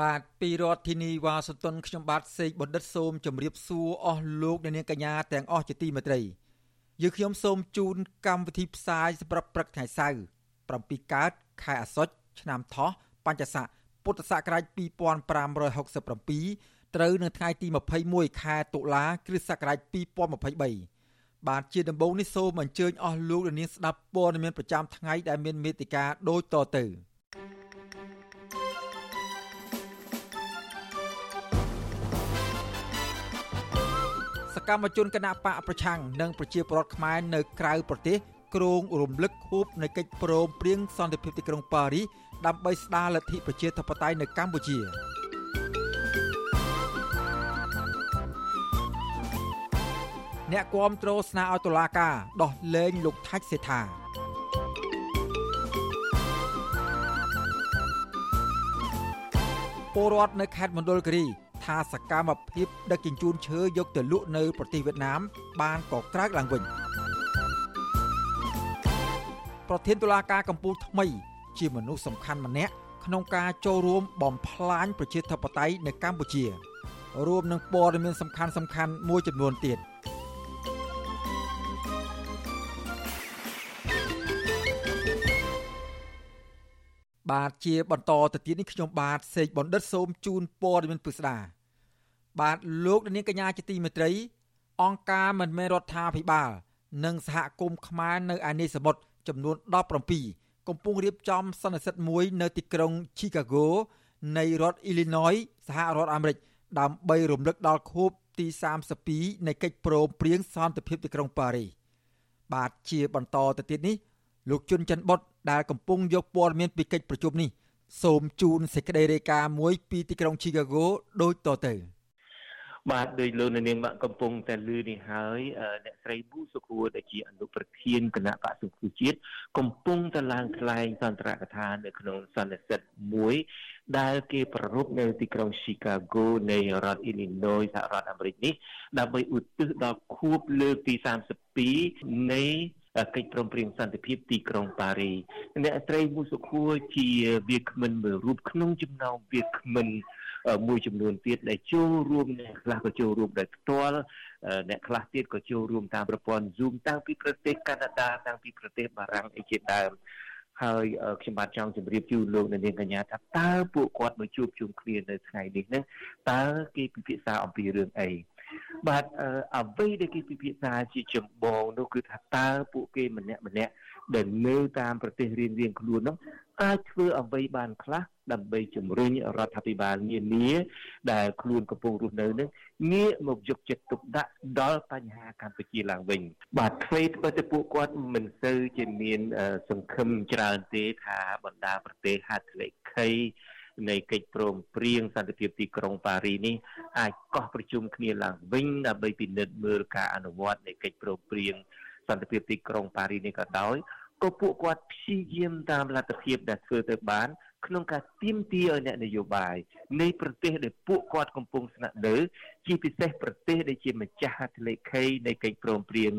បាទពីរដ្ឋធានីវ៉ាស៊ីនតោនខ្ញុំបាទសេកបណ្ឌិតសូមជម្រាបសួរអស់លោកអ្នកនាងកញ្ញាទាំងអស់ជាទីមេត្រីយើខ្ញុំសូមជូនកម្មវិធីផ្សាយសម្រាប់ព្រឹកថ្ងៃសៅរ៍7កើតខែអាសត់ឆ្នាំថោះបញ្ញស័កពុទ្ធសករាជ2567ត្រូវនៅថ្ងៃទី21ខែតុលាគ្រិស្តសករាជ2023បាទជាដំបូងនេះសូមអញ្ជើញអស់លោកអ្នកនាងស្ដាប់ព័ត៌មានប្រចាំថ្ងៃដែលមានមេតិការដូចតទៅ កម្មជនគណៈបកប្រឆាំងនិងប្រជាពលរដ្ឋខ្មែរនៅក្រៅប្រទេសគ្រងរំលឹកខួបនៃកិច្ចព្រមព្រៀងសន្តិភាពទីក្រុងប៉ារីសដើម្បីស្ដារលទ្ធិប្រជាធិបតេយ្យនៅកម្ពុជាអ្នកគាំទ្រស្នើឲ្យតុលាការដោះលែងលោកថាច់សេដ្ឋាពលរដ្ឋនៅខេត្តមណ្ឌលគិរី ថាសកម្មភាពដឹកជញ្ជូនឈើយកទៅលក់នៅប្រទេសវៀតណាម បានកក្រើកឡើងវិញប្រធានតុលាការកំពូលថ្មី ជាមនុស្សសំខាន់ម្នាក់ក្នុងការចូលរួមបំផ្លាញប្រជាធិបតេយ្យនៅកម្ពុជារួមនឹងព័ត៌មានសំខាន់សំខាន់មួយចំនួនទៀតបាទជាបន្តទៅទៀតនេះខ្ញុំបាទសេកបណ្ឌិតសូមជូនព័ត៌មានពិស្ដា បាទលោកនាងកញ្ញាជាទីមេត្រី អង្គការមិនមែនរដ្ឋាភិបាល និងសហគមន៍ខ្មែរនៅឯនេសមុទ្រចំនួន17កំពុងរៀបចំសន្និសីទមួយនៅទីក្រុង Chicago នៃរដ្ឋ Illinois សហរដ្ឋអាមេរិកដើម្បីរំលឹកដល់ខួបទី32នៃកិច្ចព្រមព្រៀងសន្តិភាពទីក្រុងប៉ារីសបាទជាបន្តទៅទៀតនេះលោកជុនច័ន្ទបុតដែលកំពុងយកព័ត៌មានពីកិច្ចប្រជុំនេះ សូមជូនសេចក្តីរាយការណ៍មួយពីទីក្រុង Chicago ដូចតទៅ។ បាទដោយលោកនាងកំពុងតែលឺនេះហើយអ្នកស្រីប៊ូសុខួរដែលជាអនុប្រធានគណៈបក្សសង្គ្រោះជាតិកំពុងតែឡើងថ្លែងសន្ទរកថានៅក្នុងសន្និសីទមួយ ដែលគេប្រារព្ធនៅទីក្រុង Chicago នៃរដ្ឋ Illinois សហរដ្ឋអាមេរិកនេះដើម្បីឧទ្ទិសដល់ខួបលើកទី32នៃកិច្ចព្រមព្រៀងសន្តិភាពទីក្រុងប៉ារីអ្នកស្រីមូសុខួរជាវាគ្មិនមួយរូបក្នុងចំណោមវាគ្មិន មួយចំនួនទៀតដែលចូលរួមអ្នកខ្លះក៏ចូលរួមដោយផ្ទាល់អ្នកខ្លះទៀតក៏ចូលរួមតាមប្រព័ន្ធ Zoom តាំងពីប្រទេសកាណាដាតាំងពីប្រទេសបារាំងអីជាដើមហើយខ្ញុំបាទចង់ជម្រាបជូនលោកអ្នកនាងកញ្ញាថាតើពួកគាត់មកជួបជុំគ្នានៅថ្ងៃនេះនឹងតើគេពិភាក្សាអំពីរឿងអី បាទអ្វីដែលគេពិភាក្សាជាចម្បងនោះគឺថាតើពួកគេម្នាក់ម្នាក់ដែលនៅតាមប្រទេសរៀងរៀងខ្លួននោះអាចធ្វើអ្វីបានខ្លះដើម្បីជំរុញរដ្ឋាភិបាលនានាដែលខ្លួនកំពុងរស់នៅនឹងងាកមកយកចិត្តទុកដាក់ដល់បញ្ហាកម្ពុជាឡើងវិញ បាទអ្វីធ្វើទៅពួកគាត់មិនសូវជាមានសង្ឃឹមច្រើនទេថាបណ្ដាប្រទេសហត្ថលេខី នៃកិច្ចព្រមព្រៀងសន្តិភាពទីក្រុងប៉ារីនេះអាចកោះប្រជុំគ្នាឡើងវិញដើម្បីពិនិត្យមើលការអនុវត្តនៃកិច្ចព្រមព្រៀងសន្តិភាពទីក្រុងប៉ារីនេះក៏ដោយក៏ពួកគាត់ព្យាយាមតាមលទ្ធភាពដែលធ្វើទៅបានក្នុងការទៀមទាឲ្យអ្នកនយោបាយនៃប្រទេសដែលពួកគាត់កំពុងស្នាក់នៅជាពិសេសប្រទេសដែលជាម្ចាស់ហត្ថលេខីនៃកិច្ចព្រមព្រៀង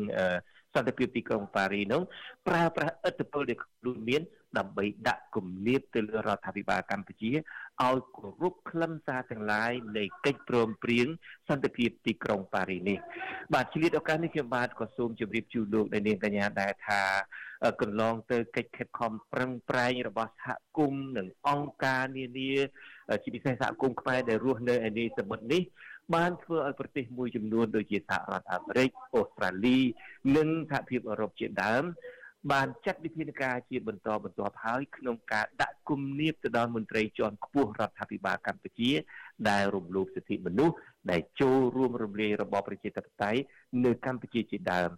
សន្តិភាពទីក្រុងប៉ារីនោះប្រើប្រាស់ឥទ្ធិពលដែលខ្លួនមាន ដើម្បីដាក់គំនាបទៅលើរដ្ឋាភិបាលកម្ពុជាឲ្យគោរពខ្លឹមសារទាំងឡាយនៃកិច្ចព្រមព្រៀងសន្តិភាពទីក្រុងប៉ារីនេះបាទឆ្លៀតឱកាសនេះខ្ញុំបាទក៏សូមជម្រាបជូនលោកអ្នកនាងកញ្ញាដែរថាកន្លងទៅកិច្ចខិតខំប្រឹងប្រែងរបស់សហគមន៍និងអង្គការនានាជាពិសេសសហគមន៍ខ្មែរដែលរស់នៅឯនេះសមុទ្រនេះបានធ្វើឲ្យប្រទេសមួយចំនួនដូចជាសហរដ្ឋអាមេរិកអូស្ត្រាលីនិងសហភាពអឺរ៉ុបជាដើម បានចាត់វិធានការជាបន្តបន្ទាប់ហើយក្នុងការដាក់គំនាបទៅដល់មន្ត្រីជាន់ខ្ពស់រដ្ឋាភិបាលកម្ពុជា ដែលរំលោភសិទ្ធិមនុស្សដែលចូលរួមរំលាយរបបប្រជាធិបតេយ្យនៅកម្ពុជាជាដើម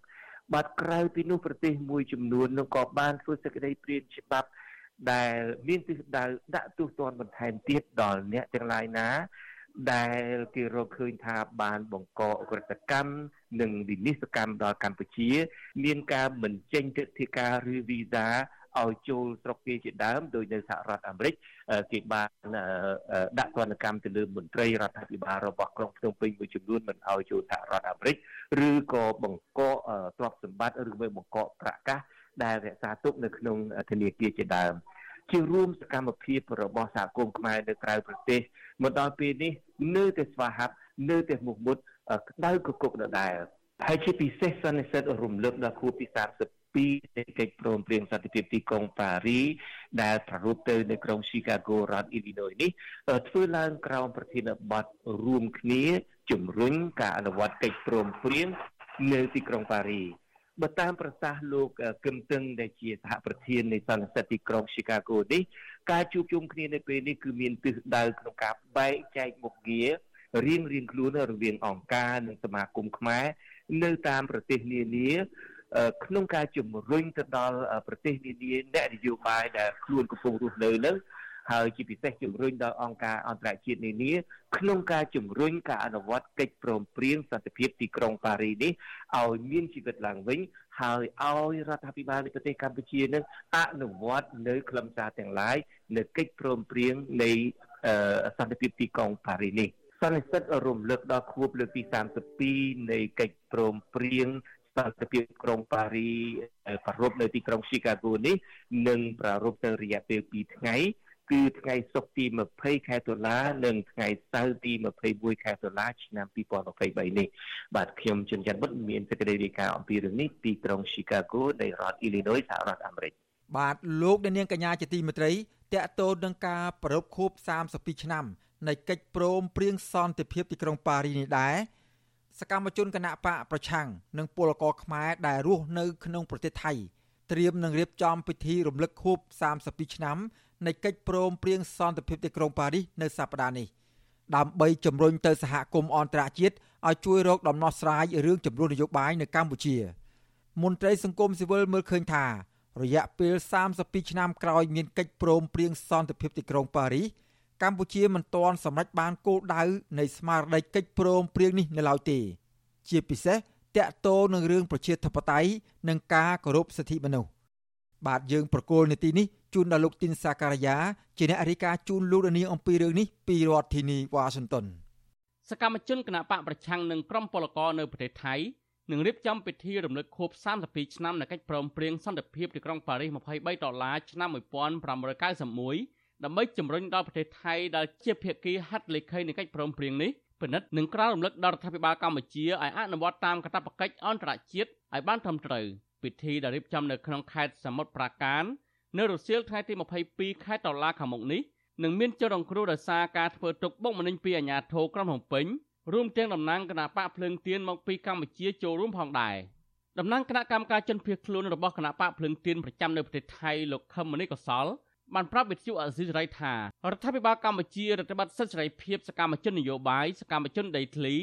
បាទក្រៅពីនោះប្រទេសមួយចំនួននោះក៏បានធ្វើសេចក្តីព្រាងច្បាប់ដែលមានទិសដៅដាក់ទោសទណ្ឌបន្ថែមទៀតដល់អ្នកទាំងឡាយណា ដែលគេរកឃើញថាបានបង្កអក្រិតកម្មនិងវិនិស្សកម្មដល់កម្ពុជា មានការមិនចេញទិដ្ឋាការឬវីសាឲ្យចូលស្រុកគេជាដើមដោយនៅសហរដ្ឋអាមេរិកគេបានដាក់ទណ្ឌកម្មទៅលើមន្ត្រីរដ្ឋាភិបាលរបស់ក្រុងភ្នំពេញមួយចំនួនមិនឲ្យចូលសហរដ្ឋអាមេរិកឬក៏បង្កកទ្រព្យសម្បត្តិឬមួយបង្កកប្រកាសដែលរក្សាទុកនៅក្នុងធនាគារជាដើម ជារួមសកម្មភាពរបស់សហគមន៍ខ្មែរនៅក្រៅប្រទេសមកដល់ពេលនេះនៅតែស្វាហាប់នៅតែមុខមុតក្តៅកគុកដដែលហើយជាពិសេសសន្និសីទរំលឹកដល់ខួបទី32នៃកិច្ចព្រមព្រៀងសន្តិភាពទីក្រុងប៉ារីដែលប្រារព្ធទៅនៅក្រុង Chicago រដ្ឋ Illinois នេះធ្វើឡើងក្រោមប្រធានបទរួមគ្នាជំរុញការអនុវត្តកិច្ចព្រមព្រៀងនៅទីក្រុងប៉ារី បើតាមប្រសាសន៍លោកកឹមតឹងដែលជាសហប្រធាននៃសន្និសីទទីក្រុង Chicago នេះការជួបជុំគ្នានៅពេលនេះគឺមានទិសដៅក្នុងការបែងចែកមុខងាររៀងរៀងខ្លួនរវាងអង្គការនិងសមាគមខ្មែរនៅតាមប្រទេសនានាក្នុងការជំរុញទៅដល់ប្រទេសនានាអ្នកនយោបាយដែលខ្លួនកំពុងរស់នៅនឹង ហើយជាពិសេសជំរុញដល់អង្គការអន្តរជាតិនានាក្នុងការជំរុញការអនុវត្តកិច្ចព្រមព្រៀងសន្តិភាពទីក្រុងប៉ារីនេះឲ្យមានជីវិតឡើងវិញហើយឲ្យរដ្ឋាភិបាលនៃប្រទេសកម្ពុជានឹងអនុវត្តនៅខ្លឹមសារទាំងឡាយនៅកិច្ចព្រមព្រៀងនៃសន្តិភាពទីក្រុងប៉ារីនេះសន្និសីទរំលឹកដល់ខួបលើកទី32នៃកិច្ចព្រមព្រៀងសន្តិភាពក្រុងប៉ារីប្រារព្ធនៅទីក្រុង Chicago នេះនឹងប្រារព្ធទៅរយៈពេល2ថ្ងៃ គឺថ្ងៃសុក្រទី20ខែតុលានិងថ្ងៃសៅរ៍ទី21ខែតុលាឆ្នាំ2023នេះបាទខ្ញុំជុនច័ន្ទវុឌ្ឍមានសេចក្តីរាយការណ៍អំពីរឿងនេះពីក្រុង Chicago នៃរដ្ឋ Illinois សហរដ្ឋអាមេរិកបាទលោកអ្នកនាងកញ្ញាជាទីមេត្រីតកតូននឹងការប្រពខួប32ឆ្នាំនៃកិច្ចព្រមព្រៀងសន្តិភាពទីក្រុងប៉ារីនេះដែរសកម្មជនគណៈបកប្រឆាំងនិងពលករខ្មែរដែលរស់នៅក្នុងប្រទេសថៃត្រៀមនឹងរៀបចំពិធីរំលឹកខួប32ឆ្នាំ នៃកិច្ចព្រមព្រៀងសន្តិភាពទីក្រុងប៉ារីសនៅសប្តាហ៍នេះដើម្បីជំរុញទៅសហគមន៍អន្តរជាតិឲ្យជួយរកដំណោះស្រាយរឿងចំនួននយោបាយនៅកម្ពុជា មន្ត្រីសង្គមស៊ីវិលមើលឃើញថា រយៈពេល32ឆ្នាំក្រោយមានកិច្ចព្រមព្រៀងសន្តិភាពទីក្រុងប៉ារីសកម្ពុជាមិនទាន់សម្រេចបានគោលដៅនៃស្មារតីកិច្ចព្រមព្រៀងនេះនៅឡើយទេ ជាពិសេសតាក់ទងនឹងរឿងប្រជាធិបតេយ្យនិងការគោរពសិទ្ធិមនុស្សបាទយើងប្រកូលនាទីនេះ ជូនដល់លោកទីនសាការីយ៉ាជាអ្នករាយការណ៍ជូនលោកនាងអំពីរឿងនេះពីរដ្ឋធានីវ៉ាស៊ីនតោនសកម្មជនគណបកប្រឆាំងនឹងក្រុមពលករនៅប្រទេសថៃនឹងរៀបចំពិធីរំលឹកខួប32ឆ្នាំនៃកិច្ចព្រមព្រៀងសន្តិភាពទីក្រុងប៉ារីស23ដុល្លារឆ្នាំ1991ដើម្បីជំរុញដល់ប្រទេសថៃដែលជាភាគីហត្ថលេខីនៃកិច្ចព្រមព្រៀងនេះពិនិត្យនឹងក្រៅរំលឹកដល់រដ្ឋាភិបាលកម្ពុជាឲ្យអនុវត្តតាមកាតព្វកិច្ចអន្តរជាតិឲ្យបានត្រឹមត្រូវពិធីដែលរៀបចំនៅក្នុងខេត្តសមុទ្រប្រាកាន នៅរសៀលថ្ងៃទី22ខែតុលាខាងមុខនេះនឹងមានជនរងគ្រោះដោយសារការធ្វើទុកបុកម្នេញពីអាជ្ញាធរក្រុងភ្នំពេញរួមទាំងតំណាងគណៈបកភ្លើងទៀនមកពីកម្ពុជាចូលរួមផងដែរតំណាងគណៈកម្មការជនភៀសខ្លួនរបស់គណៈបកភ្លើងទៀនប្រចាំនៅប្រទេសថៃលោកខឹមមនីកសលបានប្រាប់វិទ្យុអេស៊ីសរ៉ៃថារដ្ឋាភិបាលកម្ពុជារដ្ឋបတ်សិទ្ធិសេរីភាពសកម្មជននយោបាយសកម្មជនដីធ្លី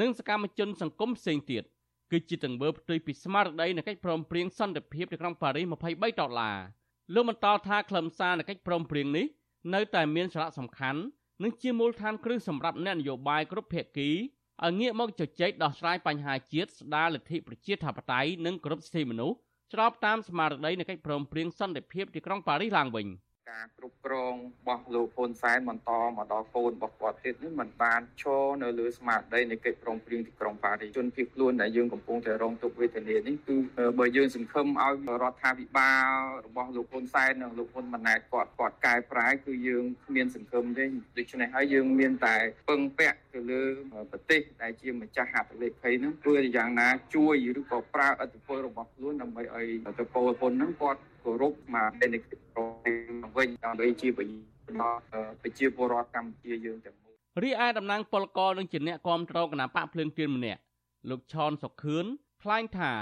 និងសកម្មជនសង្គមផ្សេងទៀតគឺជាទង្វើផ្ទុយពីស្មារតីនៃកិច្ចព្រមព្រៀងសន្តិភាពនៅក្រុងប៉ារីស23ដុល្លារ លោកបន្តថាខ្លឹមសារនៃកិច្ចព្រមព្រៀងនេះនៅតែមានសារៈសំខាន់និងជាមូលដ្ឋានគ្រឹះសម្រាប់អ្នកនយោបាយគ្រប់ភាគីឲ្យងាកមកជជែកដោះស្រាយបញ្ហាជាតិស្ដារលទ្ធិប្រជាធិបតេយ្យនិងគោរពសិទ្ធិមនុស្សស្របតាមស្មារតីនៃកិច្ចព្រមព្រៀងសន្តិភាពទីក្រុងប៉ារីសឡើងវិញ។ ការគ្រប់គ្រងរបស់លោកហ៊ុនសែនបន្តមកដល់កូនរបស់គាត់ទៀតនេះมันបានឈរនៅលើស្មារតីនៃកិច្ចព្រមព្រៀងទីក្រុងប៉ារីសជនភៀសខ្លួនដែលយើងកំពុងតែរងទុក្ខវេទនានេះគឺបើយើងសង្ឃឹមឲ្យរដ្ឋាភិបាលរបស់លោកហ៊ុនសែននិងលោកហ៊ុនម៉ាណែតគាត់គាត់កែប្រែគឺយើងគ្មានសង្ឃឹមទេដូច្នេះហើយយើងមានតែពឹងពាក់ទៅលើប្រទេសដែលជាម្ចាស់ហត្ថលេខីហ្នឹងធ្វើយ៉ាងណាជួយឬក៏ប្រើឥទ្ធិពលរបស់ខ្លួនដើម្បីឲ្យទៅពលហ៊ុនហ្នឹងគាត់គោរពមកនៃកិច្ចព្រមព្រៀង វិញដើម្បីជាប្រយោជន៍ដល់ប្រជាពលរដ្ឋកម្ពុជាយើងទាំងមូលរីឯតំណាងពលករនិងជាអ្នកគាំទ្រគណៈបកភ្លើងទៀនម្នាក់លោកឆនសុខឿនថ្លែងថា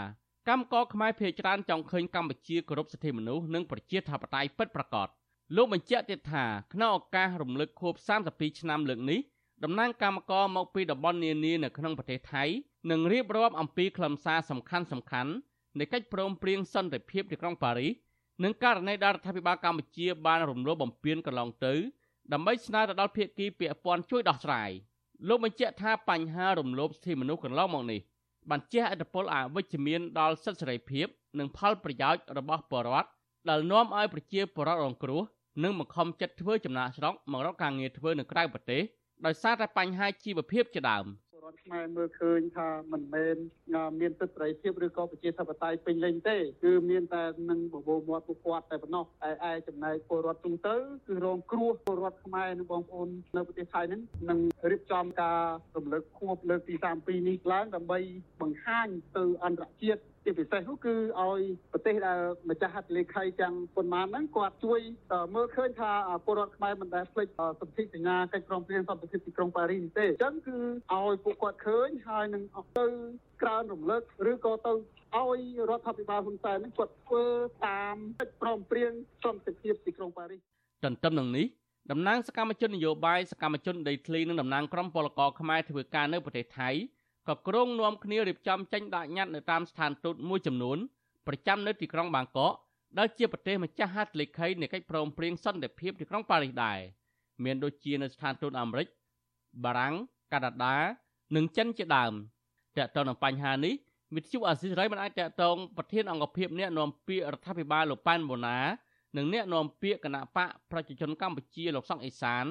កម្មករខ្មែរភ័យច្រើនចង់ឃើញកម្ពុជាគោរពសិទ្ធិមនុស្សនិងប្រជាធិបតេយ្យពិតប្រាកដលោកបញ្ជាក់ទៀតថាក្នុងឱកាសរំលឹកខួប32ឆ្នាំលើកនេះតំណាងកម្មករមកពីតំបន់នានានៅក្នុងប្រទេសថៃនឹងរៀបរាប់អំពីខ្លឹមសារសំខាន់សំខាន់នៃកិច្ចព្រមព្រៀងសន្តិភាពទីក្រុងប៉ារីស និងករណីដែលរដ្ឋាភិបាលកម្ពុជាបានរំលោភបំពានកន្លងទៅដើម្បីស្នើទៅដល់ភាគីពាក់ព័ន្ធជួយដោះស្រាយលោកបញ្ជាក់ថាបញ្ហារំលោភសិទ្ធិមនុស្សកន្លងមកនេះបានជះឥទ្ធិពលអវិជ្ជមានដល់សិទ្ធិសេរីភាព និងផលប្រយោជន៍របស់ប្រជាពលរដ្ឋដែលនាំឲ្យប្រជាពលរដ្ឋរងគ្រោះនិងបង្ខំចិត្តធ្វើចំណាកស្រុកមករកការងារធ្វើនៅក្រៅប្រទេសដោយសារតែបញ្ហាជីវភាពជាដើម។ រដ្ឋខ្មែរមើលឃើញថាមិនមែនមានសិទ្ធិសេរីភាពឬក៏ប្រជាធិបតេយ្យពេញលេញទេគឺមានតែនឹងបបោមាត់ពួកគាត់តែប៉ុណ្ណោះតែឯចំណែកពលរដ្ឋទូទៅគឺរងគ្រោះពលរដ្ឋខ្មែរនិងបងប្អូននៅប្រទេសថៃហ្នឹងនឹងរៀបចំការរំលឹកខួបលើកទី32នេះឡើងដើម្បីបង្ហាញទៅអន្តរជាតិ ជាពិសេសនោះគឺឲ្យប្រទេសដែលម្ចាស់ហត្ថលេខីទាំងប៉ុន្មានហ្នឹងគាត់ជួយមើលឃើញថាពលរដ្ឋខ្មែរមិនដែលភ្លេចសន្ធិសញ្ញាកិច្ចព្រមព្រៀងសន្តិភាពទីក្រុងប៉ារីសទេអញ្ចឹងគឺឲ្យពួកគាត់ឃើញហើយនឹងទៅក្រើនរំលឹកឬក៏ទៅឲ្យរដ្ឋាភិបាលហ៊ុនសែននេះគាត់ធ្វើតាមកិច្ចព្រមព្រៀងសន្តិភាពទីក្រុងប៉ារីសទន្ទឹមនឹងនេះតំណាងសកម្មជននយោបាយសកម្មជនដីធ្លីនិងតំណាងក្រុមពលករខ្មែរធ្វើការនៅប្រទេសថៃ ក៏ក្រុងនាំគ្នារៀបចំចេញដាក់ញត្តិនៅតាមស្ថានទូតមួយចំនួនប្រចាំនៅទីក្រុងបាងកកដែលជាប្រទេសម្ចាស់ហត្ថលេខីនៃកិច្ចព្រមព្រៀងសន្តិភាពទីក្រុងប៉ារីសដែរមានដូចជានៅស្ថានទូតអាមេរិកបារាំងកាណាដានិងចិនជាដើមតើតើនឹងបញ្ហានេះវិទ្យុអាស៊ីសេរីមិនអាចតតងប្រធានអង្គភិបអ្នកនាំពាក្យរដ្ឋាភិបាលលោកប៉ែនបូណានិងអ្នកនាំពាក្យគណៈបកប្រជាជនកម្ពុជាលោកសុកអេសាន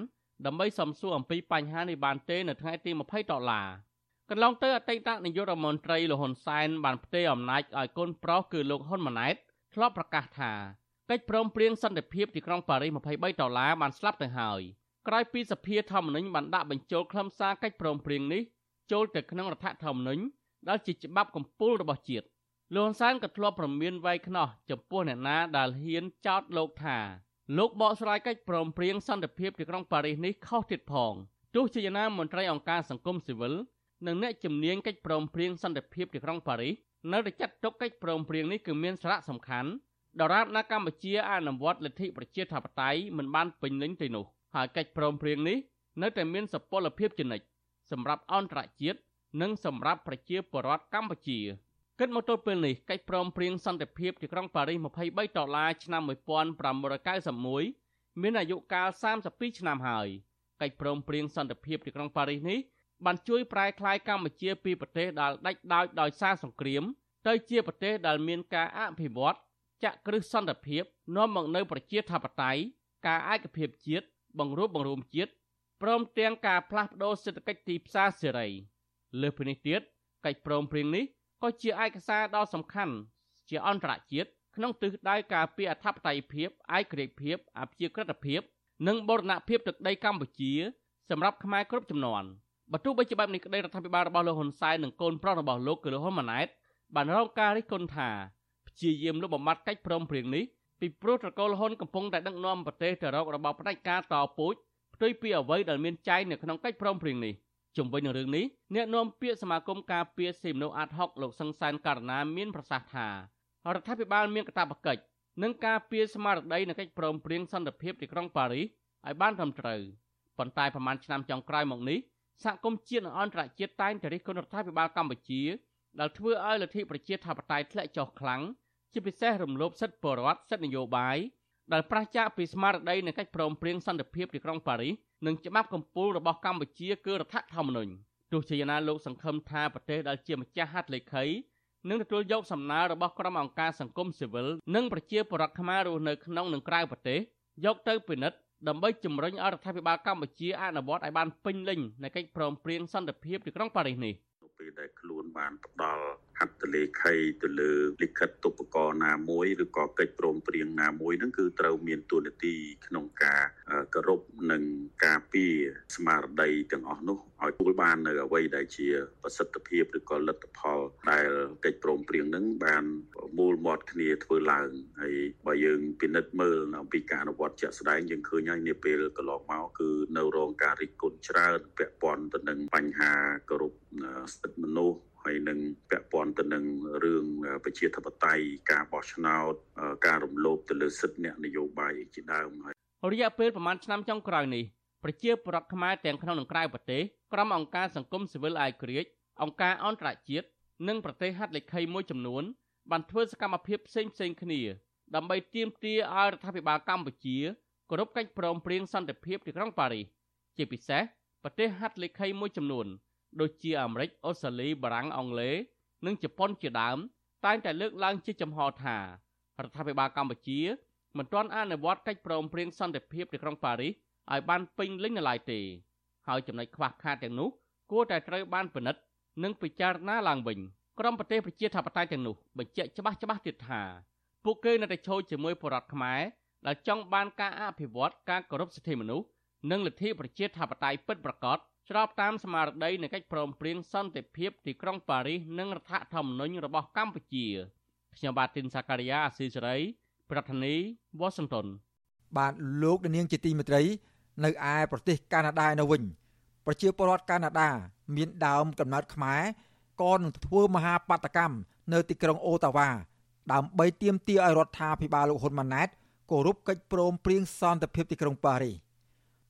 ដើម្បីសំសួរអំពីបញ្ហានេះបានទេនៅថ្ងៃទី20ដុល្លារ កន្លងទៅអតីតនាយករដ្ឋមន្ត្រីលហ៊ុនសែនបានផ្ទេរអំណាចឲ្យកូនប្រុសគឺលោកហ៊ុនម៉ាណែតធ្លាប់ប្រកាសថាកិច្ចព្រមព្រៀងសន្តិភាពទីក្រុងប៉ារីស23ដុល្លារបានស្លាប់ទៅហើយក្រោយពីសភាធម្មនុញ្ញបានដាក់បញ្ចូលខ្លឹមសារកិច្ចព្រមព្រៀងនេះចូលទៅក្នុងរដ្ឋធម្មនុញ្ញដែលជាច្បាប់កម្ពុជារបស់ជាតិលោកហ៊ុនសែនក៏ធ្លាប់ប្រមានវាយខ្នោះចំពោះអ្នកណាដែលហ៊ានចោទលោកថាលោកបកស្រាយកិច្ចព្រមព្រៀងសន្តិភាពទីក្រុងប៉ារីសនេះខុសទៀតផងទោះជាយ៉ាងណាមន្ត្រីអង្គការសង្គមស៊ីវិល និងអ្នកជំនាញកិច្ចព្រមព្រៀងសន្តិភាពទីក្រុងប៉ារីសនៅតែចាត់ទុកកិច្ចព្រមព្រៀងនេះគឺមានសារៈសំខាន់ដរាបណាកម្ពុជាអនុវត្តលទ្ធិប្រជាធិបតេយ្យមិនបានពេញលេញទេនោះហើយកិច្ចព្រមព្រៀងនេះនៅតែមានសុពលភាពជានិច្ចសម្រាប់អន្តរជាតិនិងសម្រាប់ប្រជាពលរដ្ឋកម្ពុជាគិតមកទល់ពេលនេះកិច្ចព្រមព្រៀងសន្តិភាពទីក្រុងប៉ារីស23ដុល្លារឆ្នាំ1991មានអាយុកាល32ឆ្នាំហើយកិច្ចព្រមព្រៀងសន្តិភាពទីក្រុងប៉ារីសនេះ បានជួយប្រែក្លាយកម្ពុជាពីប្រទេសដែលដាច់ដោចដោយសារសង្គ្រាម ទៅជាប្រទេសដែលមានការអភិវឌ្ឍចាក់គ្រឹះសន្តិភាពនាំមកនូវប្រជាធិបតេយ្យការឯកភាពជាតិបង្រួបបង្រួមជាតិព្រមទាំងការផ្លាស់ប្តូរសេដ្ឋកិច្ចទីផ្សារសេរីលើសពីនេះទៀតកិច្ចព្រមព្រៀងនេះក៏ជាឯកសារដ៏សំខាន់ជាអន្តរជាតិក្នុងទិសដៅការពារអធិបតេយ្យភាពឯករាជ្យភាពអព្យាក្រឹតភាព និងបូរណភាពទឹកដីកម្ពុជា សម្រាប់ខ្មែរគ្រប់ចំនួន បើទោះបីជាបែបនេះក្តីរដ្ឋាភិបាលរបស់លោកហ៊ុនសែននិងកូនប្រុសរបស់លោកគឺលោកហ៊ុនម៉ាណែតបានរងការរិះគន់ថាព្យាយាមលុបបំបាត់កិច្ចព្រមព្រៀងនេះពីព្រោះត្រកូលហ៊ុនកំពុងតែដឹកនាំប្រទេសទៅរករបបផ្ដាច់ការតពូជផ្ទុយពីអ្វីដែលមានចែងនៅក្នុងកិច្ចព្រមព្រៀងនេះជំវិញនឹងរឿងនេះអ្នកនាំពាក្យសមាគមការពារសិទ្ធិមនុស្សអាត់ហុកលោកសង្សានករណាមានប្រសាសន៍ថារដ្ឋាភិបាលមានកាតព្វកិច្ចនឹងការពារស្មារតីនៃកិច្ចព្រមព្រៀងសន្តិភាពទីក្រុងប៉ារីសឲ្យបានត្រឹមត្រូវប៉ុន្តែប្រមាណឆ្នាំចុងក្រោយមកនេះ សហគមន៍ជាតិនិងអន្តរជាតិតែងតែរិះគន់រដ្ឋាភិបាលកម្ពុជាដែលធ្វើឲ្យលទ្ធិប្រជាធិបតេយ្យធ្លាក់ចុះខ្លាំងជាពិសេសរំលោភសិទ្ធិពលរដ្ឋសិទ្ធិនយោបាយដែលប្រឆាចពីស្មារតីនៃកិច្ចព្រមព្រៀងសន្តិភាពទីក្រុងប៉ារីសនិងច្បាប់កម្ពុជារបស់កម្ពុជាគឺរដ្ឋធម្មនុញ្ញទោះជាយ៉ាងណាលោកសង្ឃឹមថាប្រទេសដែលជាម្ចាស់ហត្ថលេខីនឹងទទួលយកសំណើរបស់ក្រុមអង្គការសង្គមស៊ីវិលនិងប្រជាពលរដ្ឋខ្មែររស់នៅក្នុងនិងក្រៅប្រទេសយកទៅពិនិត្យ ដើម្បីជំរុញឲ្យរដ្ឋាភិបាលកម្ពុជាអនុវត្តឲ្យបានពេញលេញនៃកិច្ចព្រមព្រៀងសន្តិភាពទីក្រុងប៉ារីសនេះពេលដែលខ្លួនបានផ្ដល់ ហត្ថលេខីទៅលើលិខិតទុបករណាមួយឬក៏កិច្ចព្រមព្រៀងណាមួយហ្នឹងគឺត្រូវមានទួនាទីក្នុងការគោរពនិងការពារស្មារតីទាំងអស់នោះឲ្យទទួលបាននៅអ្វីដែលជាប្រសិទ្ធភាពឬក៏លទ្ធផលដែលកិច្ចព្រមព្រៀងហ្នឹងបានមូលមាត់គ្នាធ្វើឡើងហើយបើយើងពិនិត្យមើលអំពីការអនុវត្តជាក់ស្ដែងយើងឃើញហើយនាពេលកន្លងមកគឺនៅរងការរិះគន់ច្រើនពាក់ព័ន្ធទៅនឹងបញ្ហាគោរពសិទ្ធិមនុស្ស ហើយនឹងពាក់ព័ន្ធទៅនឹងរឿងប្រជាធិបតេយ្យការបោះឆ្នោតការរំលោភទៅលើសិទ្ធិអ្នកនយោបាយជាដើមហើយរយៈពេលប្រមាណឆ្នាំចុងក្រោយនេះប្រជាពលរដ្ឋខ្មែរទាំងក្នុងនិងក្រៅប្រទេសក្រុមអង្គការសង្គមស៊ីវិលអាយក្រិចអង្គការអន្តរជាតិនិងប្រទេសហត្ថលេខីមួយចំនួនបានធ្វើសកម្មភាពផ្សេងផ្សេងគ្នា ដើម្បីទាមទារឲ្យរដ្ឋាភិបាលកម្ពុជាគគោរពកិច្ចព្រមព្រៀងសន្តិភាពទីក្រុងប៉ារីសជាពិសេសប្រទេសហត្ថលេខីមួយចំនួន ដូចជាអាមេរិកអូស្ត្រាលីបារាំងអង់គ្លេសនិងជប៉ុនជាដើមតែងតែលើកឡើងជាចំហថារដ្ឋាភិបាលកម្ពុជាមិនទាន់អនុវត្តកិច្ចព្រមព្រៀងសន្តិភាពទីក្រុងប៉ារីសឲ្យបានពេញលេញនៅឡើយទេហើយចំណុចខ្វះខាតទាំងនោះគួរតែត្រូវបានពិនិត្យនិងពិចារណាឡើងវិញក្រមប្រទេសប្រជាធិបតេយ្យទាំងនោះបញ្ជាក់ច្បាស់ច្បាស់ទៀតថាពួកគេនៅតែឈរជាមួយបរដ្ឋខ្មែរដែលចង់បានការអភិវឌ្ឍការគោរពសិទ្ធិមនុស្សនិងលទ្ធិប្រជាធិបតេយ្យពិតប្រាកដ ស្របតាមស្មារតីនៃកិច្ចព្រមព្រៀងសន្តិភាពទីក្រុងប៉ារីសនិងរដ្ឋធម្មនុញ្ញរបស់កម្ពុជាខ្ញុំបាទទីនសាការីយ៉ាអស៊ីសេរីប្រធានីវ៉ាស៊ីនតោនបាទលោកនាងជាទីមេត្រី នៅឯប្រទេសកាណាដាឯនោះវិញប្រជាពលរដ្ឋកាណាដា មានដើមកំណើតខ្មែរក៏នឹងធ្វើមហាបាតកម្មនៅទីក្រុងអូតាវ៉ាដើម្បីទាមទារឲ្យរដ្ឋាភិបាលលោកហ៊ុនម៉ាណែតគោរពកិច្ចព្រមព្រៀងសន្តិភាពទីក្រុងប៉ារីស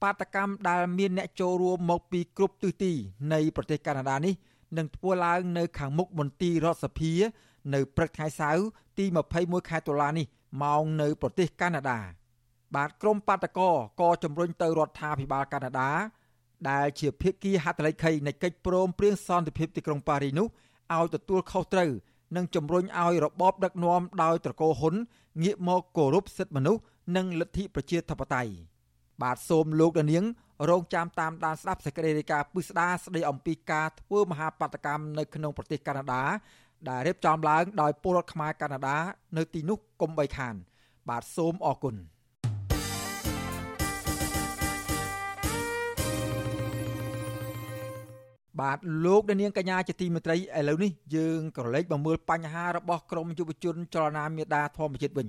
បាតកម្មដែលមានអ្នកចូលរួមមកពីគ្រប់ទិសទីនៃប្រទេសកាណាដានេះនឹងធ្វើឡើងនៅខាងមុខមន្ទីររដ្ឋសភា នៅព្រឹកថ្ងៃសៅរ៍ទី21ខែតុលានេះម៉ោងនៅប្រទេសកាណាដា បាទក្រុមបាតកោក៏ជំរុញទៅរដ្ឋាភិបាលកាណាដាដែលជាភាគីហត្ថលេខីនៃកិច្ចព្រមព្រៀងសន្តិភាពទីក្រុងប៉ារីសនោះឲ្យទទួលខុសត្រូវនិងជំរុញឲ្យរបបដឹកនាំដោយត្រកូលហ៊ុនងាកមកគោរពសិទ្ធិមនុស្សនិងលទ្ធិប្រជាធិបតេយ្យ បាទសូមលោកដានាងរងចាំតាមដានស្ដាប់សេចក្តីរាយការណ៍ពិស្ដារស្ដីអំពីការធ្វើមហាបាតកម្មនៅក្នុងប្រទេសកាណាដាដែលរៀបចំឡើងដោយពលរដ្ឋខ្មែរកាណាដានៅទីនោះកុំបីខាន បាទសូមអរគុណបាទលោកនាងកញ្ញាជាទីមេត្រីឥឡូវនេះយើងក៏លេចមកមើលបញ្ហារបស់ក្រមយុវជនចលនាមេដាធម្មជាតិវិញ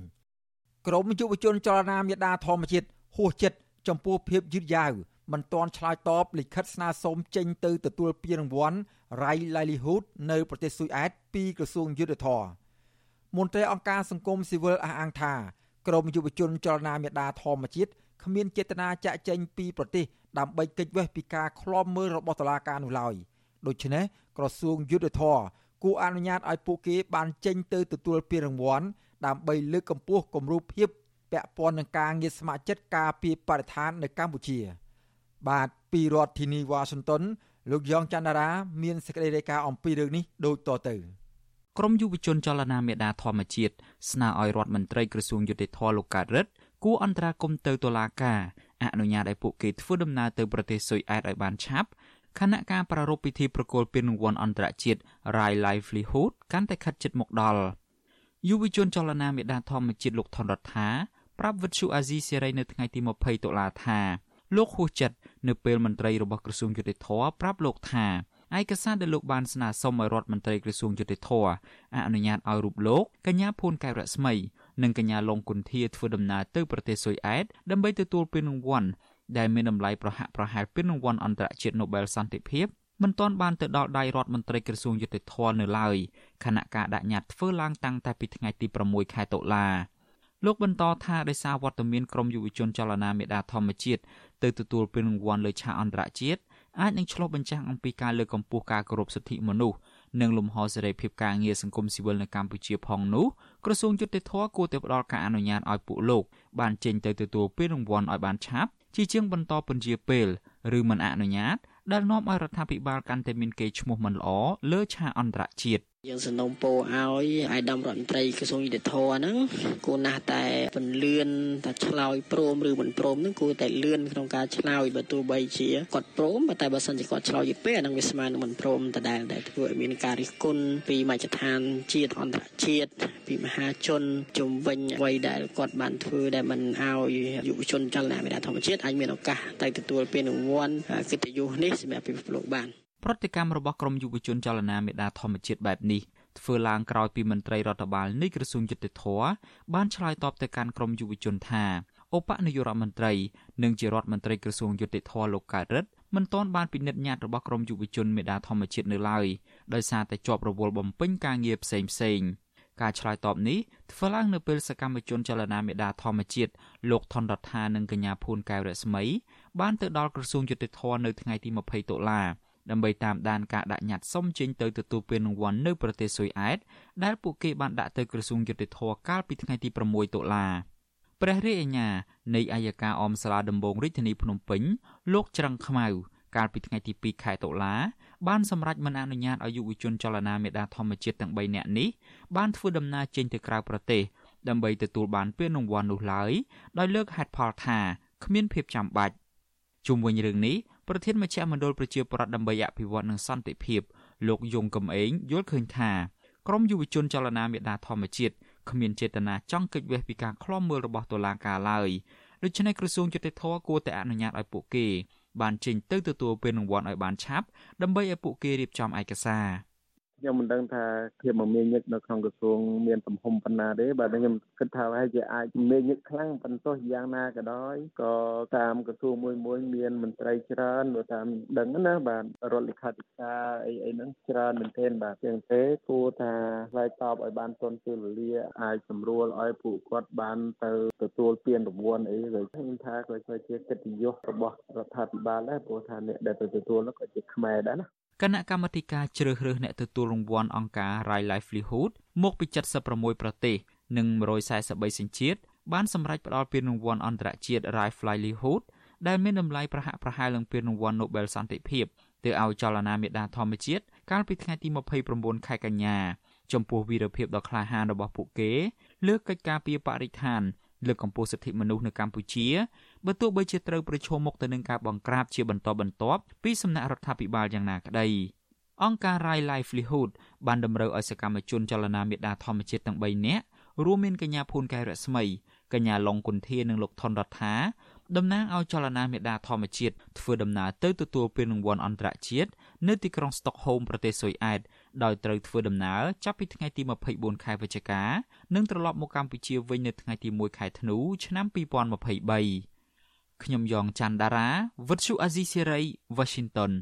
ក្រមយុវជនចលនាមេដាធម្មជាតិហួសចិត្ត ចំពោះភាពយឺតយ៉ាវមិនទាន់ឆ្លើយតបលិខិតស្នើសុំចេញទៅទទួលពានរង្វាន់ Rai Livelihood នៅប្រទេសស៊ុយអែតពីក្រសួងយុទ្ធភ័ពមន្ត្រីអង្គការសង្គមស៊ីវិលអះអាងថាក្រមយុវជនចលនាមេដាធម្មជាតិគ្មានចេតនាចាក់ចែងពីប្រទេសដើម្បីកិច្ចវេះពីការឃ្លាំមើលរបស់តុលាការនោះឡើយដូច្នេះក្រសួងយុទ្ធភ័ពគួរអនុញ្ញាតឲ្យពួកគេបានចេញទៅទទួលពានរង្វាន់ដើម្បីលើកកម្ពស់គំរូភាព ពាក់ព័ន្ធនឹងការងារស្ម័គ្រចិត្តការពារបរិស្ថាននៅកម្ពុជា បាទពីរដ្ឋធានីវ៉ាស៊ីនតោនលោកយ៉ងច័ន្ទរាមានសេចក្តីរាយការណ៍អំពីរឿងនេះដូចតទៅក្រមយុវជនចលនាមេដាធម្មជាតិស្នើឲ្យរដ្ឋមន្ត្រីក្រសួងយុតិធធលោកកើតរិទ្ធគួរអន្តរាគមន៍ទៅតុលាការអនុញ្ញាតឲ្យពួកគេធ្វើដំណើរទៅប្រទេសស៊ុយអែតឲ្យបានឆាប់ខណៈការប្រារព្ធពិធីប្រគល់ពានរង្វាន់អន្តរជាតិ Rai Livelihood កាន់តែខិតជិតមកដល់យុវជនចលនាមេដាធម្មជាតិលោកថនរដ្ឋា ប្រាប់វិទ្យុអាស៊ីសេរីនៅថ្ងៃទី20តុលាថាលោកហួសចិត្តនៅពេលមន្ត្រីរបស់ក្រសួងយុតិធធប្រាប់លោកថាឯកសារដែលលោកបានស្នើសុំឲ្យរដ្ឋមន្ត្រីក្រសួងយុតិធធអនុញ្ញាតឲ្យរូបលោកកញ្ញាភួនកែវរស្មីនិងកញ្ញាលងគុន្ធាធ្វើដំណើរទៅប្រទេសស៊ុយអែតដើម្បីទទួលពានរង្វាន់ដែលមានតម្លៃប្រហាក់ប្រហែលពានរង្វាន់អន្តរជាតិ Nobel សន្តិភាពមិនទាន់បានទៅដល់ដៃរដ្ឋមន្ត្រីក្រសួងយុតិធធនៅឡើយខណៈការដាក់ញត្តិធ្វើឡើងតាំងតែពីថ្ងៃទី6ខែតុលា លោកបន្តថាដោយសារវត្តមានក្រមយុវជនចលនាមេដាធម្មជាតិទៅទទួលពានរង្វាន់លើឆាកអន្តរជាតិអាចនឹងឆ្លុះបញ្ចាំងអំពីការលើកកម្ពស់ការគោរពសិទ្ធិមនុស្សនិងលំហសេរីភាពការងារសង្គមស៊ីវិលនៅកម្ពុជាផងនោះក្រសួងយុតិធធគួរតែផ្ដល់ការអនុញ្ញាតឲ្យពួកលោកបានចេញទៅទទួលពានរង្វាន់ឲ្យបានឆាប់ជាជាងបន្តពន្យាពេលឬមិនអនុញ្ញាតដែលនាំឲ្យរដ្ឋាភិបាលកាន់តែមានកេរ្តិ៍ឈ្មោះមិនល្អលើឆាកអន្តរជាតិ យើងសនំពោឲ្យអាយដាមរដ្ឋមន្ត្រីក្រសួងយុតិធធហ្នឹងគួរណាស់តែពន្លឿនតែឆ្លើយព្រមឬមិនព្រមហ្នឹងគួរតែលឿនក្នុងការឆ្លើយបើទោះបីជាគាត់ព្រមតែបើសិនជាគាត់ឆ្លើយយីពេលអាហ្នឹងវាស្មើនឹងមិនព្រមដដែលដែលធ្វើឲ្យមានការរិះគន់ពីមជ្ឈដ្ឋានជាតិអន្តរជាតិពីមហាជនជំវិញអ្វីដែលគាត់បានធ្វើដែលមិនឲ្យយុវជនចលនាមេដាធម្មជាតិអាចមានឱកាសទៅទទួលពានរង្វាន់កិត្តិយសនេះសម្រាប់ពិភពលោកបាន ប្រតិកម្មរបស់ក្រមយុវជនចលនាមេដាធម្មជាតិបែបនេះធ្វើឡើងក្រោយពីមន្ត្រីរដ្ឋបាលនៃក្រសួងយុតិធធបានឆ្លើយតបទៅកាន់ក្រមយុវជនថាឧបនាយករដ្ឋមន្ត្រីនិងជារដ្ឋមន្ត្រីក្រសួងយុតិធធលោកកើតរិទ្ធមិនទាន់បានពិនិត្យញត្តិរបស់ក្រមយុវជនមេដាធម្មជាតិនៅឡើយដោយសារតែជាប់រវល់បំពេញការងារផ្សេងផ្សេងការឆ្លើយតបនេះធ្វើឡើងនៅពេលសកម្មជនចលនាមេដាធម្មជាតិលោកថនរដ្ឋានិងកញ្ញាភួនកែវរស្មីបានទៅដល់ក្រសួងយុតិធធនៅថ្ងៃទី20តុលា ដើម្បីតាមដានការដាក់ញត្តិសុំចេញទៅទទួលពានរង្វាន់នៅប្រទេសស៊ុយអែតដែលពួកគេបានដាក់ទៅក្រសួងយុតិធធកាលពីថ្ងៃទី6តុលាព្រះរាជអាជ្ញានៃអាយកាអមសាលាដំបងរាជធានីភ្នំពេញលោកច្រឹងខ្មៅកាលពីថ្ងៃទី2ខែតុលាបានសម្រេចមិនអនុញ្ញាតឲ្យយុវជនចលនាមេដាធម្មជាតិទាំង3នាក់នេះបានធ្វើដំណើរចេញទៅក្រៅប្រទេសដើម្បីទទួលបានពានរង្វាន់នោះឡើយដោយលើកហេតុផលថាគ្មានភាពចាំបាច់ជុំវិញរឿងនេះ ប្រធានមជ្ឈមណ្ឌលប្រជាប្រដ្ឋដើម្បីអភិវឌ្ឍនិងសន្តិភាពលោកយងកំឯងយល់ឃើញថាក្រមយុវជនចលនាមេដាធម្មជាតិគ្មានចេតនាចង់គេចវេះពីការឃ្លាំមើលរបស់តុលាការឡើយដូច្នេះក្រសួងយុតិធធគួរតែអនុញ្ញាតឲ្យពួកគេបានចេញទៅទទួលពានរង្វាន់ឲ្យបានឆាប់ដើម្បីឲ្យពួកគេរៀបចំឯកសារ ខ្ញុំមិនដឹងថាភាពមមាញឹកនៅក្នុងក្រសួងមានទំហំប៉ុណ្ណាទេបាទខ្ញុំគិតថាហើយជាអាចមមាញឹកខ្លាំងប៉ុន្តែយ៉ាងណាក៏ដោយក៏តាមក្រសួងមួយមួយមានមន្ត្រីច្រើនបើតាមដឹងណាបាទរដ្ឋលេខាធិការអីអីហ្នឹងច្រើនមែនទែនបាទជាងទេគួរថាឆ្លើយតបឲ្យបានទាន់ពេលវេលាអាចសម្រួលឲ្យពួកគាត់បានទៅទទួលពានរង្វាន់អីហើយខ្ញុំថាក៏ជាកិត្តិយសរបស់រដ្ឋាភិបាលដែរព្រោះថាអ្នកដែលទៅទទួលនោះក៏ជាខ្មែរដែរណា គណៈកម្មាធិការជ្រើសរើសអ្នកទទួលរង្វាន់អង្គការ Rai Livelihood មកពី76ប្រទេស និង143សញ្ជាតិបានសម្រេចផ្តល់ពានរង្វាន់អន្តរជាតិ Rai Livelihood ដែលមានតម្លៃប្រហាក់ប្រហែលនឹងពានរង្វាន់ Nobel សន្តិភាពទៅឲ្យចលនាមេដាធម្មជាតិកាលពីថ្ងៃទី29ខែកញ្ញាចំពោះវីរភាពដ៏ក្លាហានរបស់ពួកគេលើកកិច្ចការពីបរិស្ថាន លើកកម្ពស់សិទ្ធិមនុស្សនៅកម្ពុជាបើទោះបីជាត្រូវប្រឈមមុខទៅនឹងការបង្ក្រាបជាបន្តបន្ទាប់ពីសំណាក់រដ្ឋាភិបាលយ៉ាងណាក្តីអង្គការ Rai Livelihood បានតម្រូវឲ្យសកម្មជនចលនាមេដាធម្មជាតិទាំង3នាក់រួមមានកញ្ញាភួនកែរស្មីកញ្ញាឡុងគុន្ធានិងលោកថនរដ្ឋាតំណាងឲ្យចលនាមេដាធម្មជាតិធ្វើដំណើរទៅទទួលពានរង្វាន់អន្តរជាតិនៅទីក្រុងស្តុកហូមប្រទេសស៊ុយអែត ដោយត្រូវធ្វើដំណើរចាប់ពីថ្ងៃទី24ខែវិច្ឆិកានិងត្រឡប់មកកម្ពុជាវិញនៅថ្ងៃទី1ខែធ្នូឆ្នាំ2023ខ្ញុំយ៉ងច័ន្ទដារាវិទ្យុអាស៊ីសេរី Washington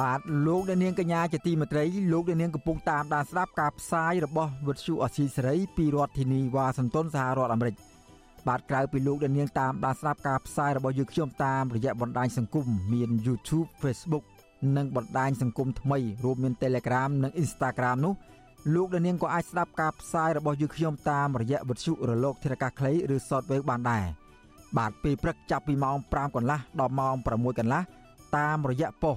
បាទលោកអ្នកនាងកញ្ញាជាទីមេត្រីលោកអ្នកនាងកំពុងតាមដានស្ដាប់ការផ្សាយរបស់វិទ្យុអស៊ីសេរីពីរដ្ឋធានីវ៉ាស៊ីនតោនសហរដ្ឋអាមេរិកបាទក្រៅពីលោកអ្នកនាងតាមដានស្ដាប់ការផ្សាយរបស់យើងខ្ញុំតាមរយៈបណ្ដាញសង្គមមាន YouTube Facebook និងបណ្ដាញសង្គមថ្មីរួមមាន Telegram និង Instagram នោះលោកអ្នកនាងក៏អាចស្ដាប់ការផ្សាយរបស់យើងខ្ញុំតាមរយៈវិទ្យុរលកធារកាសខ្លីឬ Shortwave បានដែរបាទពេលព្រឹកចាប់ពីម៉ោង5កន្លះដល់ម៉ោង6កន្លះតាមរយៈប៉ុស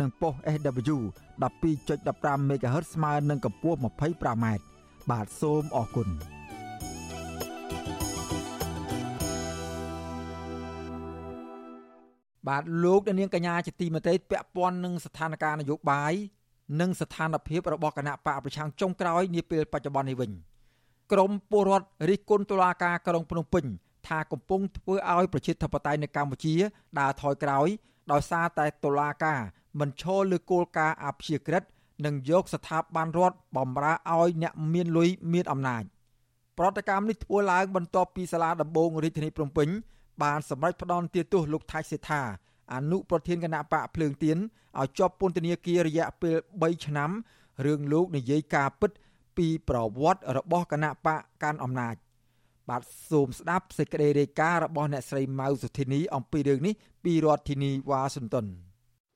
និងប៉ុស SW 12.15 MHz ស្មើនឹងកម្ពស់ 25m បាទសូមអរគុណបាទលោកនាងកញ្ញាជាទីមេត្រីពាក់ព័ន្ធនឹងស្ថានភាពនយោបាយនិងស្ថានភាពរបស់គណៈបកប្រឆាំងចុងក្រោយនាពេលបច្ចុប្បន្ននេះវិញក្រមពលរដ្ឋរិះគន់តុលាការក្រុងភ្នំពេញថាកំពុងធ្វើឲ្យប្រជាធិបតេយ្យនៅកម្ពុជាដើរថយក្រោយដោយសារតែតុលាការ មិនឈលលើគោលការណ៍អព្យាក្រឹតនិងយកស្ថាប័នរដ្ឋបំរើឲ្យអ្នកមានលុយមានអំណាចប្រតិកម្មនេះធ្វើឡើងបន្ទាប់ពីសាលាដំបងរាជធានីភ្នំពេញបានសម្រេចផ្ដន់ទាទោសលោកថៃសេដ្ឋាអនុប្រធានគណៈបកភ្លើងទៀនឲ្យជាប់ពន្ធនាគាររយៈពេល3ឆ្នាំរឿងលោកនិយាយការពិតពីប្រវត្តិរបស់គណៈបកកាន់អំណាចបាទសូមស្ដាប់សេចក្តីរាយការណ៍របស់អ្នកស្រីម៉ៅសុធីនីអំពីរឿងនេះពីរដ្ឋធានីវ៉ាស៊ីនតោន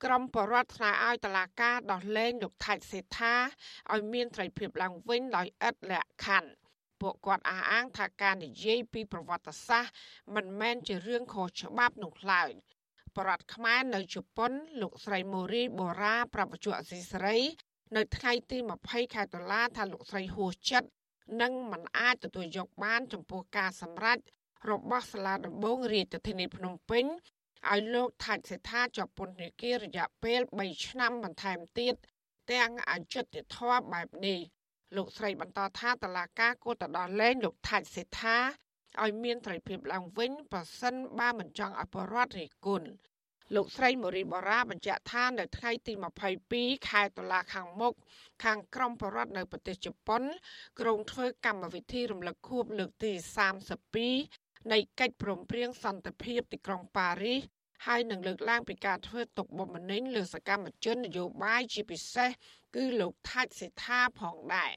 ក្រមបរដ្ឋស្នើឲ្យតឡាការដោះលែងលោកថៃសេដ្ឋាឲ្យមានត្រីភាពឡើងវិញដោយឥតលក្ខខណ្ឌពួកគាត់អះអាងថាការនិយាយពីប្រវត្តិសាស្ត្រមិនមែនជារឿងខុសច្បាប់នោះឡើយបរដ្ឋខ្មែរនៅជប៉ុន លោកស្រីម៉ូរីបូរ៉ាប្រពន្ធអសីសេរី នៅថ្ងៃទី20ខែតុលាថាលោកស្រីហួសចិត្តនិងមិនអាចទទួលយកបានចំពោះការសម្រេចរបស់សាលាដំបងរាជធានីភ្នំពេញ ឲ្យលោកថាច់សេដ្ឋាជាប់ពន្ធនាគាររយៈពេល3ឆ្នាំបន្ថែមទៀតទាំងអយុត្តិធម៌បែបនេះលោកស្រីបន្តថាតឡាកាគួរទៅដល់លែងលោកថាច់សេដ្ឋាឲ្យមានត្រីភាពឡើងវិញប្រសិនបើមិនចង់ឲ្យបរដ្ឋរិះគន់លោកស្រីមូរីបូរ៉ាបញ្ជាក់ថានៅថ្ងៃទី22ខែតុលាខាងមុខខាងក្រមបរដ្ឋនៅប្រទេសជប៉ុនក្រុងធ្វើកម្មវិធីរំលឹកខួបលើកទី32 នៃកិច្ចព្រមព្រៀងសន្តិភាពទីក្រុងប៉ារីសហើយនឹងលើកឡើងពីការធ្វើទុកបុកម្នេញលើសកម្មជននយោបាយជាពិសេសគឺលោកថាច់សេដ្ឋាផងដែរ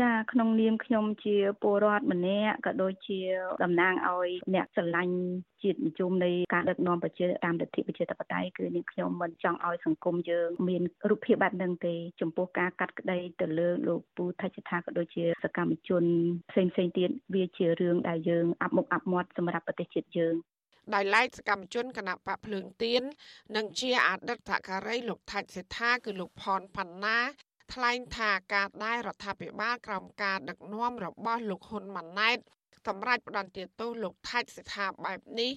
ចាក្នុងនាមខ្ញុំជាពលរដ្ឋម្នាក់ក៏ដូចជាតំណាងឲ្យអ្នកស្រឡាញ់ជាតិនិយមនៃការដឹកនាំប្រជាតាមលទ្ធិប្រជាធិបតេយ្យគឺនាងខ្ញុំមិនចង់ឲ្យសង្គមយើងមានរូបភាពបែបហ្នឹងទេចំពោះការកាត់ក្តីទៅលើលោកពូថច្ឆថាក៏ដូចជាសកម្មជនផ្សេងផ្សេងទៀតវាជារឿងដែលយើងអាប់មុខអាប់មាត់សម្រាប់ប្រទេសជាតិយើងដោយឡែកសកម្មជនគណៈបកភ្លើងទៀននិងជាអតីតថការីលោកថាច់សេដ្ឋាគឺលោកផនផាន់ណា ថ្លែងថាការដែលរដ្ឋាភិបាលក្រោមការដឹកនាំរបស់លោកហ៊ុនម៉ាណែតសម្រាប់ផ្ដន្ទាទោសលោកថាច់សិដ្ឋាបែបនេះ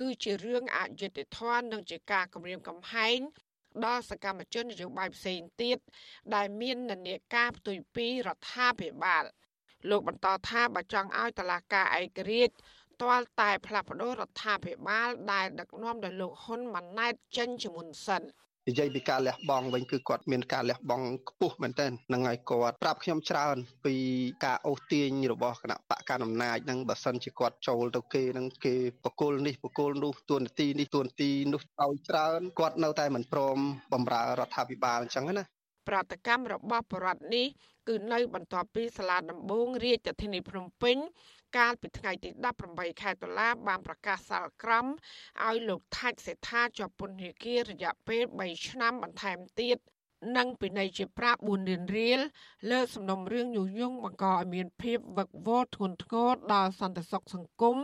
គឺជារឿងអយុត្តិធម៌និងជាការគំរាមកំហែងដល់សកម្មជននយោបាយផ្សេងទៀតដែលមាននានាការផ្ទុយពីរដ្ឋាភិបាលលោកបន្តថាបើចង់ឲ្យតឡាការឯករាជ្យទាល់តែផ្លាស់ប្តូររដ្ឋាភិបាលដែលដឹកនាំដោយលោកហ៊ុនម៉ាណែតចេញជាមុនសិន និយាយពីការលះបង់វិញគឺគាត់មានការលះបង់ខ្ពស់មែនទែនហ្នឹងហើយគាត់ប្រាប់ខ្ញុំច្រើនពីការអូសទាញរបស់គណៈបកកណ្ដាលអំណាចហ្នឹងបើសិនជាគាត់ចូលទៅគេហ្នឹងគេបកគលនេះបកគលនោះទួនាទីនេះទួនាទីនោះឲ្យច្រើនគាត់នៅតែមិនព្រមបំរើរដ្ឋាភិបាលអញ្ចឹងណាប្រតិកម្មរបស់បរដ្ឋនេះគឺនៅបន្ទាប់ពីសាលាដំបងរាជធានីភ្នំពេញ កាលពីថ្ងៃទី18ខែតុលាបានប្រកាសសាលក្រមឲ្យលោកថាច់សេដ្ឋាជាប់ពន្ធនាគាររយៈពេល3ឆ្នាំបន្ថែមទៀតនិងពិន័យជាប្រាក់4លានរៀលលើសំណុំរឿងញុះញង់បង្កឲ្យមានភាពវឹកវរធ្ងន់ធ្ងរដល់សន្តិសុខសង្គម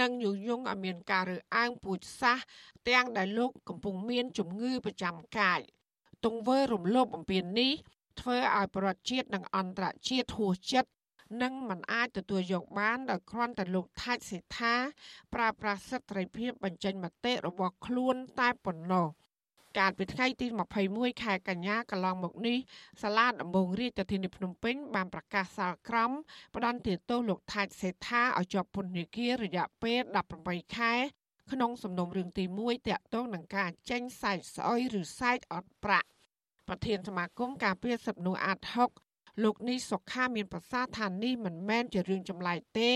និងញុះញង់ឲ្យមានការរើសអើងពូជសាសន៍ទាំងដែលលោកកំពុងមានជំងឺប្រចាំកាយទង្វើរំលោភបំពាននេះធ្វើឲ្យប្រទេសជាតិនិងអន្តរជាតិហួសចិត្ត និងមិនអាចទទួលយកបានដោយគ្រាន់តែលោកថាច់សេដ្ឋាប្រើប្រាស់សិទ្ធិត្រីភាពបញ្ចេញមតិរបស់ខ្លួនតែប៉ុណ្ណោះកាលពីថ្ងៃទី21ខែកញ្ញាកន្លងមកនេះសាលាដំបងរាជធានីភ្នំពេញបានប្រកាសសាលក្រមផ្ដន្ទាទោសលោកថាច់សេដ្ឋាឲ្យជាប់ពន្ធនាគាររយៈពេល18ខែក្នុងសំណុំរឿងទី1តាក់ទងនឹងការចេញសាច់ស្អុយឬសាច់អត់ប្រាក់ប្រធានសមាគមការពារសិទ្ធិមនុស្សអាត6 លោកនេះសុខាមានប្រសាសន៍ថានេះមិនមែនជារឿងចម្លែកទេ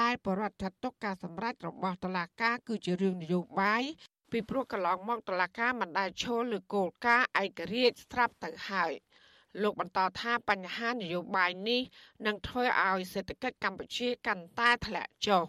ដែលបរដ្ឋចាត់ទុកការសម្រេចរបស់តុលាការគឺជារឿងនយោបាយពីព្រោះកន្លងមកតុលាការមិនដែលឈលលើគោលការណ៍ឯករាជ្យស្រាប់ទៅហើយលោកបន្តថាបញ្ហានយោបាយនេះនឹងធ្វើឲ្យសេដ្ឋកិច្ចកម្ពុជាកាន់តែធ្លាក់ចុះ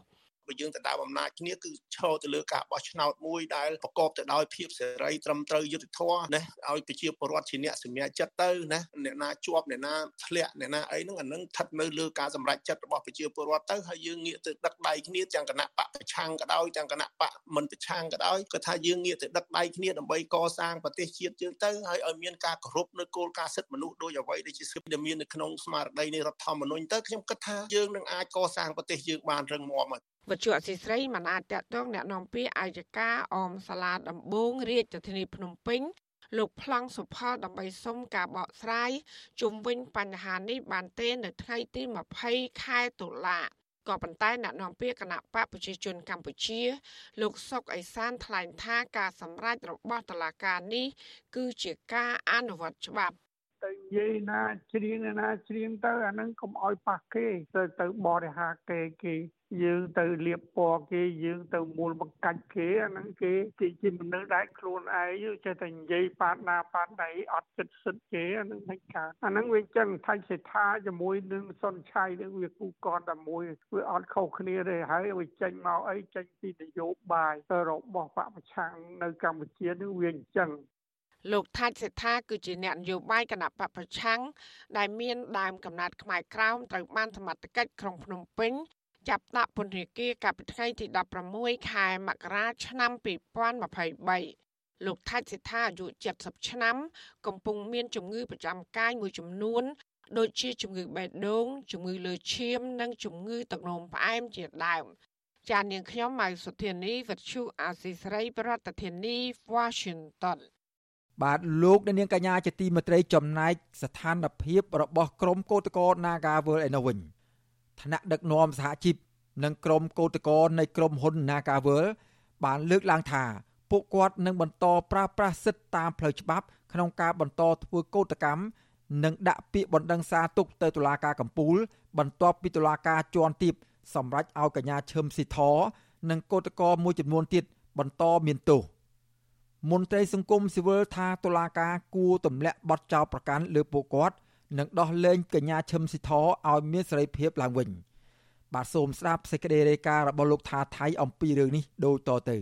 បើយើងទៅដើមអំណាចគ្នាគឺឈរទៅលើការបោះឆ្នោតមួយដែលប្រកបទៅដោយភាពសេរីត្រឹមត្រូវយុត្តិធម៌ណាឲ្យប្រជាពលរដ្ឋជាអ្នកសម្រេចចិត្តទៅណាអ្នកណាជាប់អ្នកណាធ្លាក់អ្នកណាអីហ្នឹងអានឹងស្ថិតនៅលើការសម្រេចចិត្តរបស់ប្រជាពលរដ្ឋទៅហើយយើងងាកទៅដឹកដៃគ្នាទាំងគណៈបកប្រឆាំងក៏ដោយទាំងគណៈបកមិនប្រឆាំងក៏ដោយក៏ថាយើងងាកទៅដឹកដៃគ្នាដើម្បីកសាងប្រទេសជាតិយើងទៅហើយឲ្យមានការគោរពនៅគោលការណ៍សិទ្ធិមនុស្សដោយអ្វីដែលជាសិទ្ធិដែលមាននៅក្នុងស្មារតីនៃរដ្ឋធម្មនុញ្ញទៅខ្ញុំគិតថាយើងនឹងអាចកសាងប្រទេសយើងបានរឹងមាំហើយ វត្ថុអសីស្រីមិនអាចតតងแนะនាំពាក្យអាយកាអមសាលាដំបងរាជធានីភ្នំពេញលោកប្លង់សុផលដើម្បីសុំការបកស្រាយជុំវិញបញ្ហានេះបានទេនៅថ្ងៃទី20ខែតុលាក៏ប៉ុន្តែអ្នកនាំពាក្យគណៈបកប្រជាជនកម្ពុជា លោកសុកអេសានថ្លែងថាការសម្រេចរបស់តុលាការនេះគឺជាការអនុវត្តច្បាប់ ទៅនិយាយណាច្រៀងណាច្រៀងទៅអាហ្នឹងកុំឲ្យប៉ះគេទៅទៅបរិហាគេគេយើងទៅលៀបពណ៌គេយើងទៅមូលបង្កាច់គេអាហ្នឹងគេគេជាមនុស្សដែលខ្លួនឯងចេះតែនិយាយប៉ាតណាប៉ាតណៃអត់ចិត្តសិទ្ធគេអាហ្នឹងមិនកើតអាហ្នឹងវាចឹងថៃសេដ្ឋាជាមួយនឹងសុនឆៃនឹងវាគូកនតែមួយវាអត់ខុសគ្នាទេហើយវាចេញមកអីចេញពីនយោបាយរបស់បពប្រឆាំងនៅកម្ពុជានឹងវាអញ្ចឹង លោកថាច់សេដ្ឋាគឺជាអ្នកនយោបាយគណៈបពប្រឆាំងដែលមានដើមកំណត់ខ្មែរក្រោមត្រូវបានសមត្ថកិច្ចក្រុងភ្នំពេញចាប់ដាក់ពន្ធនាគារកាលពីថ្ងៃទី16ខែមករាឆ្នាំ2023លោកថាច់សិដ្ឋាអាយុ70ឆ្នាំ កំពុងមានជំងឺប្រចាំកាយមួយចំនួន ដូចជាជំងឺបេះដូងជំងឺលើឈាម និងជំងឺទឹកនោមផ្អែមជាដើមចាននាងខ្ញុំម៉ៅសុធានីវិទ្យុអាស៊ីសេរីប្រធានាធិបតី Washington បាទលោកនាងកញ្ញាជាទីមេត្រីចំណែកស្ថានភាពរបស់ក្រមកោតក្រ Nagawal ឯនោះវិញថ្នាក់ដឹកនាំសហជីពនិងក្រមកោតក្រនៃក្រមហ៊ុន Nagawal បានលើកឡើងថាពួកគាត់នឹងបន្តប្រើប្រាស់សិទ្ធិតាមផ្លូវច្បាប់ ក្នុងការបន្តធ្វើកោតកម្មនិងដាក់ពាក្យបណ្ដឹងសារទុកទៅតុលាការកំពូល បន្ទាប់ពីតុលាការជាន់ទាបសម្រេចឲ្យកញ្ញាឈឹមស៊ីធនិងកោតក្រមួយចំនួនទៀតបន្តមានទោស មន្ត្រីសង្គមស៊ីវិលថាតុលាការគួរទម្លាក់បទចោទប្រកាន់លើពួកគាត់និងដោះលែងកញ្ញាឈឹមស៊ីធឲ្យមានសេរីភាពឡើងវិញបាទសូមស្ដាប់សេចក្តីរាយការណ៍របស់លោកថាថៃអំពីរឿងនេះដូចតទៅ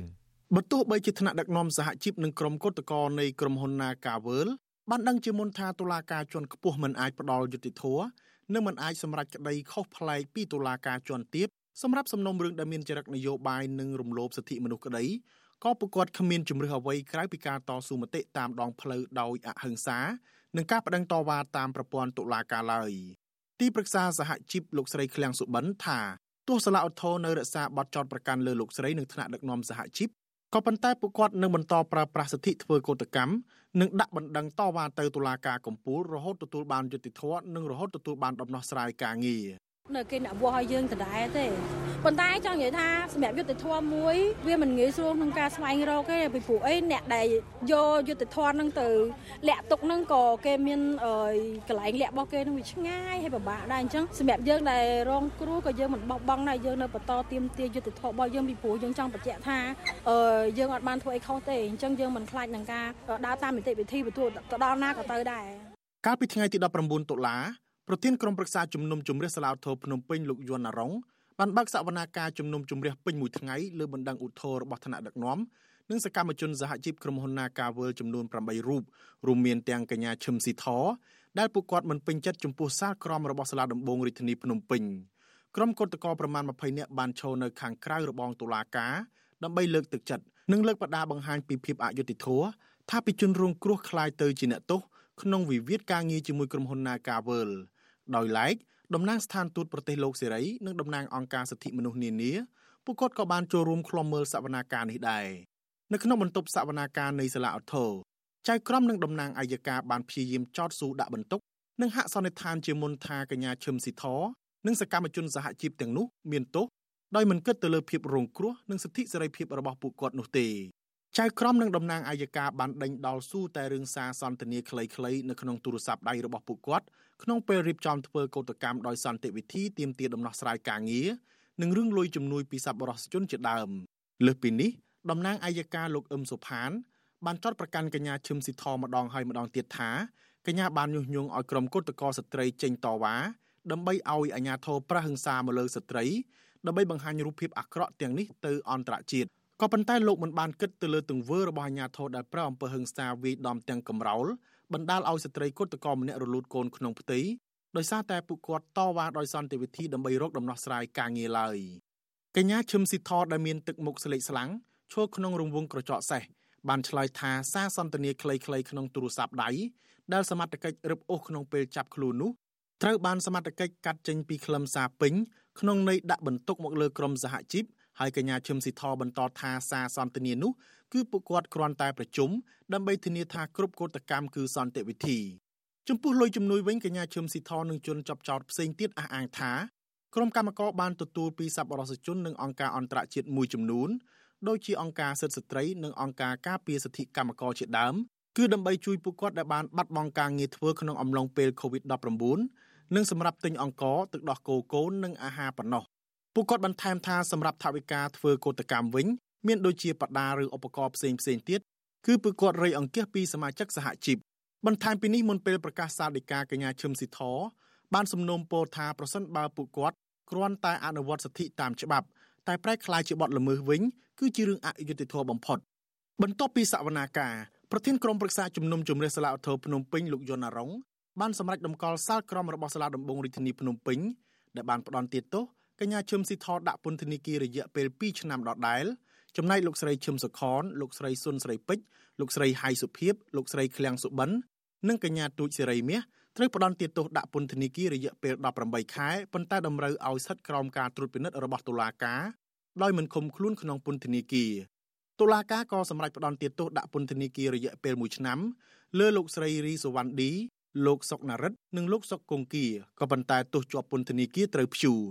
បើទោះបីជាថ្នាក់ដឹកនាំសហជីពនិងក្រុមគឧតកោនៃក្រុមហ៊ុន Nagavel បានដឹងជាមុនថាតុលាការជាន់ខ្ពស់មិនអាចផ្ដល់យុត្តិធម៌និងមិនអាចសម្រេចក្តីខុសប្លែកពីតុលាការជាន់ទាបសម្រាប់សំណុំរឿងដែលមានចរិតនយោបាយនិងរំលោភសិទ្ធិមនុស្សក្តី ក៏ប្រកាសគ្មានជំរឿសអ្វីក្រៅពីការតស៊ូមតិតាមដងផ្លូវដោយអហិង្សា និងការបដិងតវ៉ាតាមប្រព័ន្ធតុលាការឡើយទីប្រឹក្សាសហជីពលោកស្រីឃ្លាំងសុបិនថាទោះសាលាឧទ្ធរនៅរក្សាបទចោទប្រកាន់លើលោកស្រីនិងថ្នាក់ដឹកនាំសហជីពក៏ប៉ុន្តែពួកគាត់នឹងបន្តប្រើប្រាស់សិទ្ធិធ្វើកោតកម្មនិងដាក់បណ្ដឹងតវ៉ាទៅតុលាការកំពូលរហូតទទួលបានយុត្តិធម៌និងរហូតទទួលបានដំណោះស្រាយការងារ នៅគេអ្នកវាស់ឲ្យយើងដដែលទេប៉ុន្តែចង់និយាយថាសម្រាប់យុទ្ធធម៌មួយវាមិនងាយស្រួលក្នុងការស្វែងរកទេពីព្រោះអីអ្នកដែលយកយុទ្ធធម៌ហ្នឹងទៅលាក់ទុកហ្នឹងក៏គេមានកន្លែងលាក់របស់គេហ្នឹងវាឆ្ងាយហើយពិបាកដែរអញ្ចឹងសម្រាប់យើងដែលរងគ្រោះក៏យើងមិនបោះបង់ដែរយើងនៅបន្តទៀមទាយុទ្ធធម៌របស់យើងពីព្រោះយើងចង់បញ្ជាក់ថាយើងអត់បានធ្វើអីខុសទេអញ្ចឹងយើងមិនខ្លាចនឹងការដើរតាមនីតិវិធីបន្ទូទៅដល់ណាក៏ទៅដែរកាលពីថ្ងៃទី19តុលា ប្រធានក្រុមប្រឹក្សាជំនុំជម្រះសាឡាវធរភ្នំពេញលោកយន់ណារងបានបើកសវនាការជំនុំជម្រះពេញមួយថ្ងៃលើបណ្ដឹងឧទ្ធររបស់ថ្នាក់ដឹកនាំនិងសកម្មជនសហជីពក្រុមហ៊ុន Naga World ចំនួន8រូបរួមមានទាំងកញ្ញាឈឹមស៊ីធដែលពួកគាត់មិនពេញចិត្តចំពោះសាលក្រមរបស់សាលាដំបងរាជធានីភ្នំពេញក្រុមកុតកោប្រមាណ20នាក់បានឈរនៅខាងក្រៅរបងតុលាការដើម្បីលើកទឹកចិត្តនិងលើកបដាបង្ហាញពីភាពអយុត្តិធម៌ថាពីជនរងគ្រោះคล้ายទៅជាអ្នកទោសក្នុងវិវាទការងារជាមួយក្រុមហ៊ុន Naga World ដោយឡែកតំណាងស្ថានទូតប្រទេសលោកសេរីនិងតំណាងអង្គការសិទ្ធិមនុស្សនានាពួកគាត់ក៏បានចូលរួមខ្លំមើលសវនាការនេះដែរនៅក្នុងបន្ទប់សវនាការនៃសាលាឧទ្ធរចៅក្រមនិងតំណាងអัยការបានព្យាយាមចោទស៊ូដាក់បន្ទុកនិងហាក់សន្និដ្ឋានជាមុនថាកញ្ញាឈឹមស៊ីធនិងសកម្មជនសហជីពទាំងនោះមានទោសដោយមិនគិតទៅលើភាពរងគ្រោះនិងសិទ្ធិសេរីភាពរបស់ពួកគាត់នោះទេចៅក្រមនិងតំណាងអัยការបានដេញដោលស៊ូតែរឿងសារសន្ទនាខ្លីៗនៅក្នុងទូរស័ព្ទដៃរបស់ពួកគាត់ ក្នុងពេលរៀបចំធ្វើកោតកម្មដោយសន្តិវិធីទាមទារដំណោះស្រាយការងារនិងរឿងលួយជំនួយពីសប្បុរសជនជាដើមលើសពីនេះតំណាងអัยការលោកអឹមសុផាន បានចោទប្រកាន់កញ្ញាឈឹមស៊ីធម្ដងហើយម្ដងទៀតថាកញ្ញាបានញុះញង់ឲ្យក្រុមកុតកោស្ត្រីចេញតវ៉ាដើម្បីឲ្យអាជ្ញាធរប្រះហិង្សាមកលើស្ត្រីដើម្បីបង្ហាញរូបភាពអាក្រក់ទាំងនេះទៅអន្តរជាតិក៏ប៉ុន្តែលោកមិនបានគិតទៅលើទង្វើរបស់អាជ្ញាធរដែលប្រះអំពើហិង្សាវាយដំទាំងកំរោល បណ្ដាលឲ្យស្ត្រីគុតកោម្នាក់រលូតកូនក្នុងផ្ទៃដោយសារតែពួកគាត់តវ៉ាដោយសន្តិវិធីដើម្បីរកដំណោះស្រាយការងារឡើយកញ្ញាឈឹមស៊ីធដែលមានទឹកមុខស្លេកស្លាំងឈរក្នុងរង្វង់ក្រចកសេះបានឆ្លើយថាសារសន្ទនាខ្លីៗក្នុងទូរស័ព្ទដៃដែលសមត្ថកិច្ចរឹបអូសក្នុងពេលចាប់ខ្លួននោះត្រូវបានសមត្ថកិច្ចកាត់ចេញពីខ្លឹមសារពេញក្នុងន័យដាក់បន្ទុកមកលើក្រុមសហជីព ហើយកញ្ញាឈឹមស៊ីធបន្តថាសារសន្ទនានោះគឺពួកគាត់គ្រាន់តែប្រជុំដើម្បីធានាថាគ្រប់កោតកម្មគឺសន្តិវិធីចំពោះលុយជំនួយវិញកញ្ញាឈឹមស៊ីធនិងជនចាប់ចោតផ្សេងទៀតអះអាងថាក្រុមកម្មការបានទទួលពីសប្បុរសជននិងអង្គការអន្តរជាតិមួយចំនួនដូចជាអង្គការសិទ្ធិស្ត្រីនិងអង្គការការពារសិទ្ធិកម្មករជាដើមគឺដើម្បីជួយពួកគាត់ដែលបានបាត់បង់ការងារធ្វើក្នុងអំឡុងពេល COVID-19 និងសម្រាប់ទិញអង្ករទឹកដោះគោកូននិងអាហារប៉ុណ្ណោះ ពួកគាត់បន្ថែមថាសម្រាប់ថវិកាធ្វើកោតកម្មវិញមានដូចជាបដាឬឧបករណ៍ផ្សេងផ្សេងទៀតគឺពួកគាត់រៃអង្គាសពីសមាជិកសហជីពបន្ថែមពីនេះមុនពេលប្រកាសសាលដីកាកញ្ញាឈឹមស៊ីធបានសំណូមពរថាប្រសិនបើពួកគាត់គ្រាន់តែអនុវត្តសិទ្ធិតាមច្បាប់តែប្រែក្លាយជាបទល្មើសវិញគឺជារឿងអយុត្តិធម៌បំផុតបន្ទាប់ពីសវនាការប្រធានក្រុមប្រឹក្សាជំនុំជម្រះសាលាឧទ្ធរភ្នំពេញលោកយន្តរងបានសម្រេចដំកល់សាលក្រមរបស់សាលាដំបងរាជធានីភ្នំពេញដែលបានផ្ដន់ទាទោស កញ្ញាឈឹមស៊ីធដាក់ពន្ធនាគាររយៈពេល2ឆ្នាំដដែលចំណែកលោកស្រីឈឹមសុខនលោកស្រីសុនស្រីពេជ្រលោកស្រីហៃសុភីបលោកស្រីឃ្លាំងសុបិននិងកញ្ញាទូចសេរីមាសត្រូវផ្ដន្ទាទោសដាក់ពន្ធនាគាររយៈពេល18ខែប៉ុន្តែតម្រូវឲ្យស្ថិតក្រោមការត្រួតពិនិត្យរបស់តុលាការដោយមិនឃុំខ្លួនក្នុងពន្ធនាគារតុលាការក៏សម្រេចផ្ដន្ទាទោសដាក់ពន្ធនាគាររយៈពេល1ឆ្នាំលើលោកស្រីរីសវណ្ណឌីលោកសុកណារិតនិងលោកសុកគង្គាក៏ប៉ុន្តែទោសជាប់ពន្ធនាគារត្រូវព្យួរ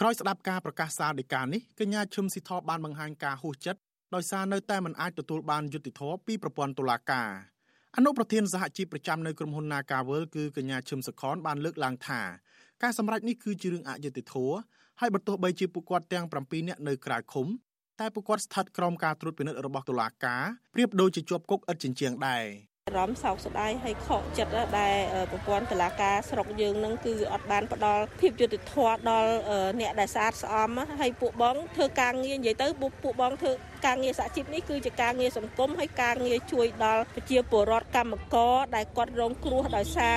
ក្រោយស្ដាប់ការប្រកាសសាលដីកានេះកញ្ញាឈឹមស៊ីធបានបង្ហាញការហួសចិត្តដោយសារនៅតែមិនអាចទទួលបានយុត្តិធម៌ពីប្រព័ន្ធតុលាការអនុប្រធានសហជីពប្រចាំនៅក្រុមហ៊ុន Nagavel គឺកញ្ញាឈឹមសខនបានលើកឡើងថាការសម្រេចនេះគឺជារឿងអយុត្តិធម៌ហើយបើទោះបីជាពួកគាត់ទាំង7នាក់នៅក្រៅឃុំតែពួកគាត់ស្ថិតក្រោមការត្រួតពិនិត្យរបស់តុលាការប្រៀបដូចជាជាប់គុកឥតចិញ្ចៀងដែរ អារម្មណ៍សោកស្ដាយហើយខកចិត្តដែលប្រព័ន្ធតឡាការស្រុកយើងនឹងគឺអត់បានផ្ដល់ភាពយុត្តិធម៌ដល់អ្នកដែលស្អាតស្អំហើយពួកបងធ្វើការងារនិយាយទៅពួកបងធ្វើការងារសហជីពនេះគឺជាការងារសង្គមហើយការងារជួយដល់ប្រជាពលរដ្ឋកម្មករដែលគាត់រងគ្រោះដោយសារ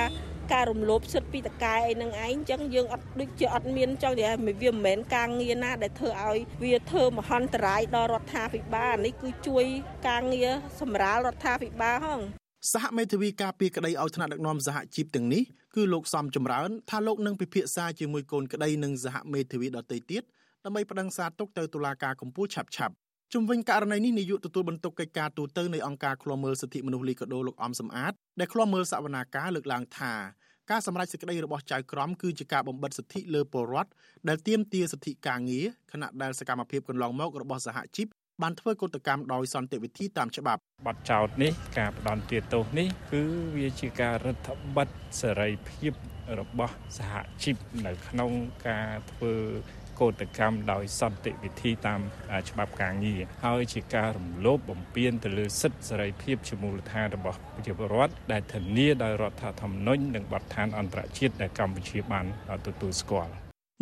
ការរំលោភសិទ្ធិពីតកែអីនឹងឯងអញ្ចឹងយើងអត់ដូចជាអត់មានចង់និយាយវាមិនមែនការងារណាដែលធ្វើឲ្យវាធ្វើមហន្តរាយដល់រដ្ឋាភិបាលនេះគឺជួយការងារសម្រាលរដ្ឋាភិបាលហង សហមេធាវីការពីក្តីឲ្យថ្នាក់ដឹកនាំសហជីពទាំងនេះគឺលោកសំចម្រើនថាលោកនឹងពិភាក្សាជាមួយកូនក្តីនិងសហមេធាវីដទៃទៀតដើម្បីប្តឹងសារទុកទៅតុលាការកំពូលឆាប់ឆាប់ជំវិញករណីនេះនាយកទទួលបន្ទុកកិច្ចការទូតនៃអង្គការឃ្លាំមើលសិទ្ធិមនុស្សលីកាដូលោកអំសំអាតដែលឃ្លាំមើលសវនាការលើកឡើងថាការសម្រេចសេចក្តីរបស់ចៅក្រមគឺជាការបំបិទសិទ្ធិលើពលរដ្ឋដែលទាមទារសិទ្ធិការងារខណៈដែលសកម្មភាពកន្លងមករបស់សហជីព បានធ្វើកុតកម្មដោយសន្តិវិធីតាមច្បាប់បទចោតនេះការផ្ដន់ទាទោសនេះគឺវាជាការរដ្ឋបិទសេរីភាពរបស់សហជីពនៅក្នុងការធ្វើកោតកម្មដោយសន្តិវិធីតាមច្បាប់ការងារហើយជាការរំលោភបំពានទៅលើសិទ្ធិសេរីភាពជាមូលដ្ឋានរបស់ប្រជាពលរដ្ឋដែលធានាដោយរដ្ឋធម្មនុញ្ញនិងបទដ្ឋានអន្តរជាតិដែលកម្ពុជាបានទទួលស្គាល់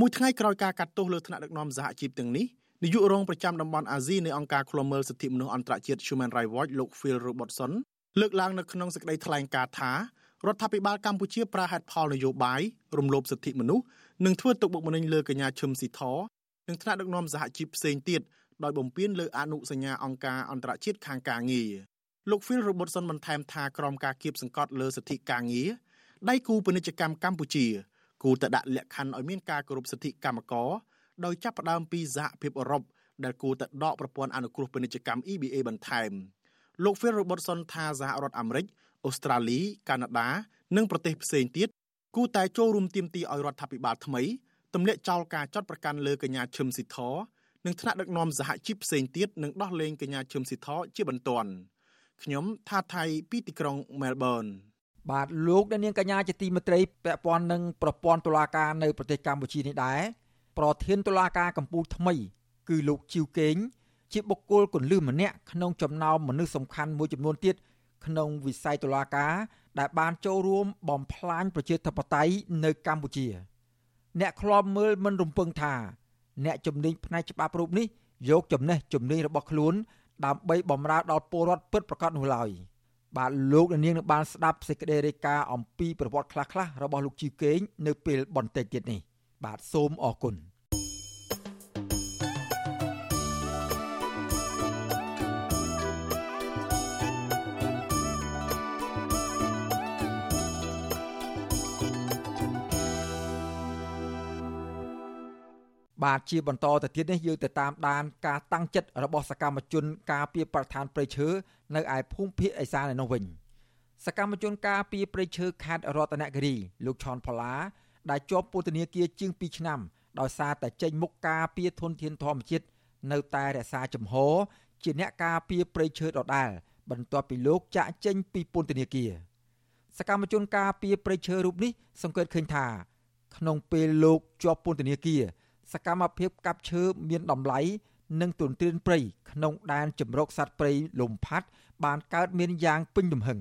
មួយថ្ងៃក្រោយការកាត់ទោសលើថ្នាក់ដឹកនាំសហជីពទាំងនេះ នាយករងប្រចាំតំបន់អាស៊ីនៃអង្គការឃ្លាំមើលសិទ្ធិមនុស្សអន្តរជាតិ Human Rights Watch លោក Phil Robertson លើកឡើងនៅក្នុងសេចក្តីថ្លែងការណ៍ថារដ្ឋាភិបាលកម្ពុជាប្រើហេតុផលនយោបាយរំលោភសិទ្ធិមនុស្សនិងធ្វើទុកបុកម្នេញលើកញ្ញាឈឹមស៊ីធនិងថ្នាក់ដឹកនាំសហជីពផ្សេងទៀតដោយបំពានលើអនុសញ្ញាអង្គការអន្តរជាតិខាងការងារលោក Phil Robertson បន្ថែមថាក្រមការគៀបសង្កត់លើសិទ្ធិការងារដៃគូពាណិជ្ជកម្មកម្ពុជាគួរតែដាក់លក្ខខណ្ឌឲ្យមានការគោរពសិទ្ធិកម្មករ ដោយចាប់ផ្ដើមពីសហភាពអឺរ៉ុបដែលគួរតែដកប្រព័ន្ធអនុគ្រោះពាណិជ្ជកម្ម EBA បន្ថែមលោក Phil Robertson ថាសហរដ្ឋអាមេរិកអូស្ត្រាលីកាណាដានិងប្រទេសផ្សេងទៀតគូតែចូលរួមទាមទារឲ្យរដ្ឋាភិបាលថ្មីទម្លាក់ចោលការចាត់ប្រកាន់លើកញ្ញាឈឹមស៊ីធនិងថ្នាក់ដឹកនាំសហជីពផ្សេងទៀតនឹងដោះលែងកញ្ញាឈឹមស៊ីធជាបន្ទាន់ខ្ញុំថាថៃពីទីក្រុងមែលប៊នបាទលោកអ្នកនាងកញ្ញាជាទីមេត្រីពាក់ព័ន្ធនឹងប្រព័ន្ធតុលាការនៅប្រទេសកម្ពុជានេះដែរ ប្រធានតុលាការកម្ពុជាថ្មី គឺលោកជីវកេង ជាបុគ្គលគន្លឹះម្នាក់ក្នុងចំណោមមនុស្សសំខាន់មួយចំនួនទៀតក្នុងវិស័យតុលាការ ដែលបានចូលរួមបំផ្លាញប្រជាធិបតេយ្យនៅកម្ពុជា អ្នកខ្លាំមើលមិនរំពឹងថា អ្នកជំនាញផ្នែកច្បាប់រូបនេះយកចំណេះជំនាញរបស់ខ្លួន ដើម្បីបម្រើដល់ពលរដ្ឋពិតប្រាកដនោះឡើយបាទលោកនាងនឹងបានស្ដាប់សេចក្តីរាយការណ៍អំពីប្រវត្តិខ្លះៗរបស់លោកជីវកេងនៅពេលបន្តិចទៀតនេះ បាទសូមអរគុណបាទជាបន្តទៅទៀតនេះយើងទៅតាមដានការតាំងចិត្តរបស់សកម្មជន ការពីប្រធានព្រៃឈើនៅឯភូមិភាគឦសានឯនោះវិញសកម្មជនការពីព្រៃឈើខេត្តរតនគិរីលោកឆនផល្លា ដែលជាប់ពន្ធនាគារជាង2ឆ្នាំដោយសារតែចេញមុខការពីធនធានធម្មជាតិនៅតែរក្សាចំហជាអ្នកការពីព្រៃឈើដដែលបន្ទាប់ពីលោកចាក់ចេញពីពន្ធនាគារសកម្មជនការពីព្រៃឈើរូបនេះសង្កេតឃើញថា ក្នុងពេលលោកជាប់ពន្ធនាគារសកម្មភាពកាប់ឈើមានតម្លៃនិងទុនទ្រានព្រៃក្នុងដែនជំរកសត្វព្រៃលំផាត់បានកើតមានយ៉ាងពេញលំហឹង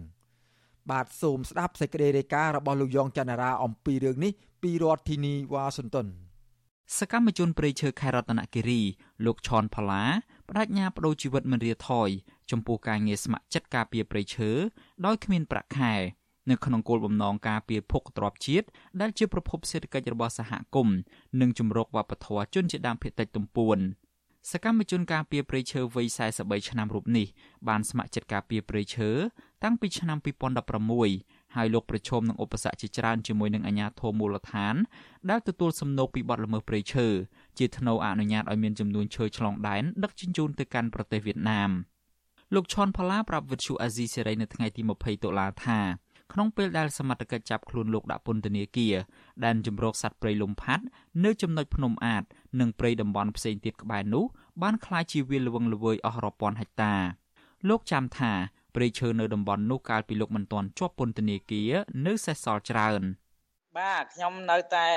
បាទសូមស្ដាប់សេចក្តីរាយការណ៍របស់លោកយ៉ងច័ន្ទរាអំពីរឿងនេះ ពីរដ្ឋធានីវ៉ាស៊ីនតោនសកម្មជនព្រៃឈើខេត្តរតនគិរីលោកឆនផល្លាបដិញ្ញាបដូរជីវិតមិនរាថយចំពោះការងារស្ម័គ្រចិត្តការពារព្រៃឈើដោយគ្មានប្រាក់ខែនៅក្នុងគោលបំណងការពារភោគទ្រព្យជាតិដែលជាប្រភពសេដ្ឋកិច្ចរបស់សហគមន៍និងជំរកវប្បធម៌ជនជាតិដើមភាគតិចទំពួនសកម្មជនការពារព្រៃឈើវ័យ43ឆ្នាំរូបនេះបានស្ម័គ្រចិត្តការពារព្រៃឈើតាំងពីឆ្នាំ2016 ហើយលោកប្រឈមនឹងឧបសគ្គជាច្រើនជាមួយនឹងអាជ្ញាធរមូលដ្ឋានដែលទទួលសំណូកពីបទល្មើសព្រៃឈើជាថ្នូវអនុញ្ញាតឲ្យមានចំនួនឈើឆ្លងដែនដឹកជញ្ជូនទៅកាន់ប្រទេសវៀតណាមលោកឈុនផល្លាប្រាប់វិទ្យុអាស៊ីសេរីនៅថ្ងៃទី20តុលាថាក្នុងពេលដែលសមត្ថកិច្ចចាប់ខ្លួនលោកដាក់ពន្ធនាគារដែនជំរកសត្វព្រៃលំផាត់នៅចំណុចភ្នំអាតនិងព្រៃតំបន់ផ្សេងទៀតក្បែរនោះ បានคล้ายជាវាលល្វឹងល្វើយអស់រាប់ពាន់ហិកតា លោកចាំថា ព្រៃឈើនៅតំបន់នោះកាលពីលោកមិនទាន់ជាប់ពន្ធនាគារនៅសេសសល់ច្រើនបាទខ្ញុំនៅតែ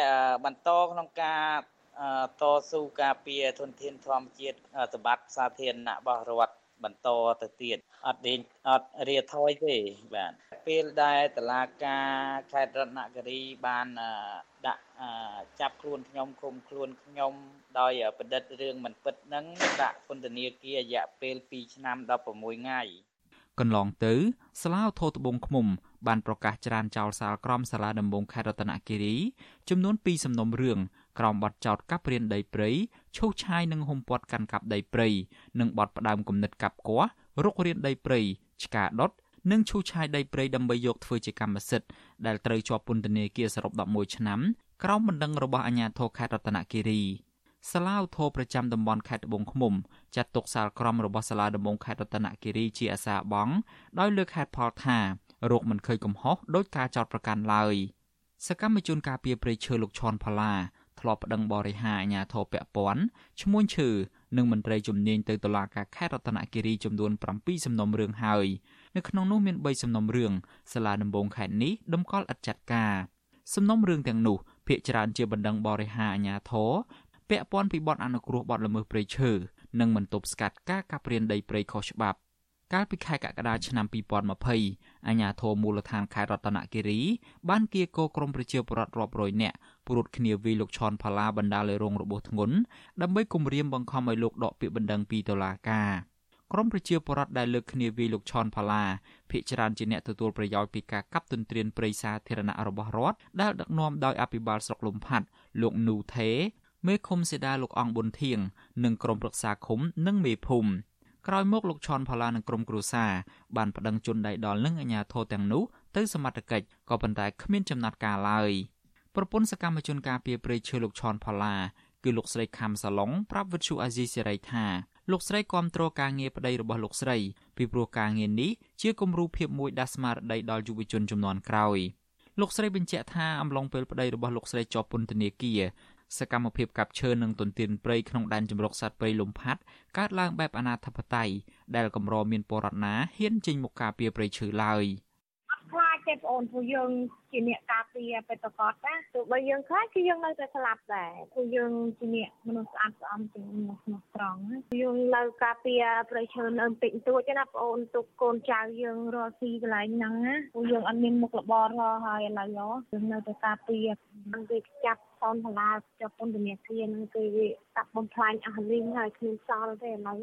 បន្តក្នុងការតស៊ូការពារធនធានធម្មជាតិសម្បត្តិសាធារណៈរបស់រដ្ឋបន្តទៅទៀតអត់ដេញអត់រាថយទេបាទពេលដែលតឡាការខេត្តរតនគិរីបានដាក់ចាប់ខ្លួនខ្ញុំឃុំខ្លួនខ្ញុំដោយបណ្ឌិតរឿងមិនពិតហ្នឹងដាក់ពន្ធនាគាររយៈពេល2ឆ្នាំ16ថ្ងៃ កន្លងទៅសាលាឧទ្ធរត្បូងឃ្មុំបានប្រកាសច្រានចោលសាលក្រមសាលាដំបងខេត្តរតនគិរីចំនួន2សំណុំរឿងក្រោមបទចោទកាប់រៀនដីព្រៃឈូសឆាយនិងហុំព័ទ្ធកាន់កាប់ដីព្រៃនិងបទផ្ដាំគំនិតកាប់គាស់រុករៀនដីព្រៃឆ្កាដុតនិងឈូសឆាយដីព្រៃដើម្បីយកធ្វើជាកម្មសិទ្ធិដែលត្រូវជាប់ពន្ធនាគារសរុប11ឆ្នាំក្រោមបណ្ដឹងរបស់អាជ្ញាធរខេត្តរតនគិរី សាលាឧទ្ធរប្រចាំតំបន់ខេត្តត្បូងឃ្មុំចាត់ទុកសាលក្រមរបស់សាលាដំបងខេត្តរតនគិរីជាអាសាបងដោយលើកហេតុផលថារោគមិនឃើញកំហុសដោយការចោទប្រកាន់ឡើយសកម្មជនការពារព្រៃឈើលោកឈុនផល្លាធ្លាប់ប្តឹងបរិហាអាជ្ញាធរពាក់ព័ន្ធឈ្មោះឈើនិងមន្ត្រីជំនាញទៅតុលាការខេត្តរតនគិរីចំនួន7សំណុំរឿងហើយនៅក្នុងនោះមាន3សំណុំរឿងសាលាដំបងខេត្តនេះដំកល់ឥតចាត់ការសំណុំរឿងទាំងនោះភាគច្រើនជាបណ្ដឹងបរិហាអាជ្ញាធរ ពាក់ព័ន្ធពីបទអនុគ្រោះបទល្មើសព្រៃឈើនិងមិនទប់ស្កាត់ការកាប់រានដីព្រៃខុសច្បាប់កាលពីខែកក្កដាឆ្នាំ2020អាជ្ញាធរមូលដ្ឋានខេត្តរតនគិរីបានគៀកោក្រមប្រជាពលរដ្ឋរាប់រយនាក់ព្រួតគ្នាវាយលោកឈុនផាឡាបណ្ដាលឲ្យរងរបួសធ្ងន់ដើម្បីគំរាមបង្ខំឲ្យលោកដកពាក្យបណ្ដឹងពីតុលាការក្រមប្រជាពលរដ្ឋដែលលើកគ្នាវាយលោកឈុនផាឡាភ ieck ច្រើនជាអ្នកទទួលប្រយោជន៍ពីការកាប់ទន្ទ្រានព្រៃសាធារណៈរបស់រដ្ឋដែលដឹកនាំដោយអភិបាលស្រុកលំផាត់លោកនូថេ មេឃុំសេដាលោកអង្គប៊ុនធៀងនិងក្រុមប្រឹក្សាឃុំនិងមេភូមិក្រោយមកលោកឈុនផល្លានិងក្រុមគ្រួសារបានប្តឹងជន់ដៃដល់នឹងអាជ្ញាធរទាំងនោះទៅសមត្ថកិច្ចក៏ប៉ុន្តែគ្មានចំណាត់ការឡើយប្រពន្ធសកម្មជនការពារព្រៃឈើលោកឈុនផល្លាគឺលោកស្រីខំសាឡុងប្រាប់វិទ្យុអាស៊ីសេរីថាលោកស្រីគាំទ្រការងារប្តីរបស់លោកស្រីពីព្រោះការងារនេះជាគំរូភាពមួយដាស់ស្មារតីដល់យុវជនចំនួនក្រោយលោកស្រីបញ្ជាក់ថាអំឡុងពេលប្តីរបស់លោកស្រីជាប់ពន្ធនាគារ សកម្មភាពកាប់ឈើនិងទន្ទ្រានព្រៃក្នុងដែនជម្រកសត្វព្រៃលំផាត់កើតឡើងបែបអនាធិបតេយ្យដែលកម្រមានពលរដ្ឋណាហ៊ានចេញមុខការពារព្រៃឈើឡើយ។ ទេបងអូនព្រោះយើងជាអ្នកការពារបេតកតណាទោះបីយើងខ្លាចគឺយើងនៅតែស្លាប់ដែរព្រោះយើងជាអ្នកមនុស្សស្អាតស្អំជាមនុស្សស្មោះត្រង់យើងនៅការពារប្រៃឈើនៅបន្តិចបន្តួចណាបងអូនទុកកូនចៅយើងរស់ស៊ីកន្លែងហ្នឹងណាព្រោះយើងអត់មានមុខរបររកហើយឥឡូវយើងនៅតែការពារនឹងគេចាប់តនសាលាចាប់ពន្ធនាគារនឹងគេកាប់បំផ្លាញអស់លីងហើយគ្មានសល់ទេឥឡូវ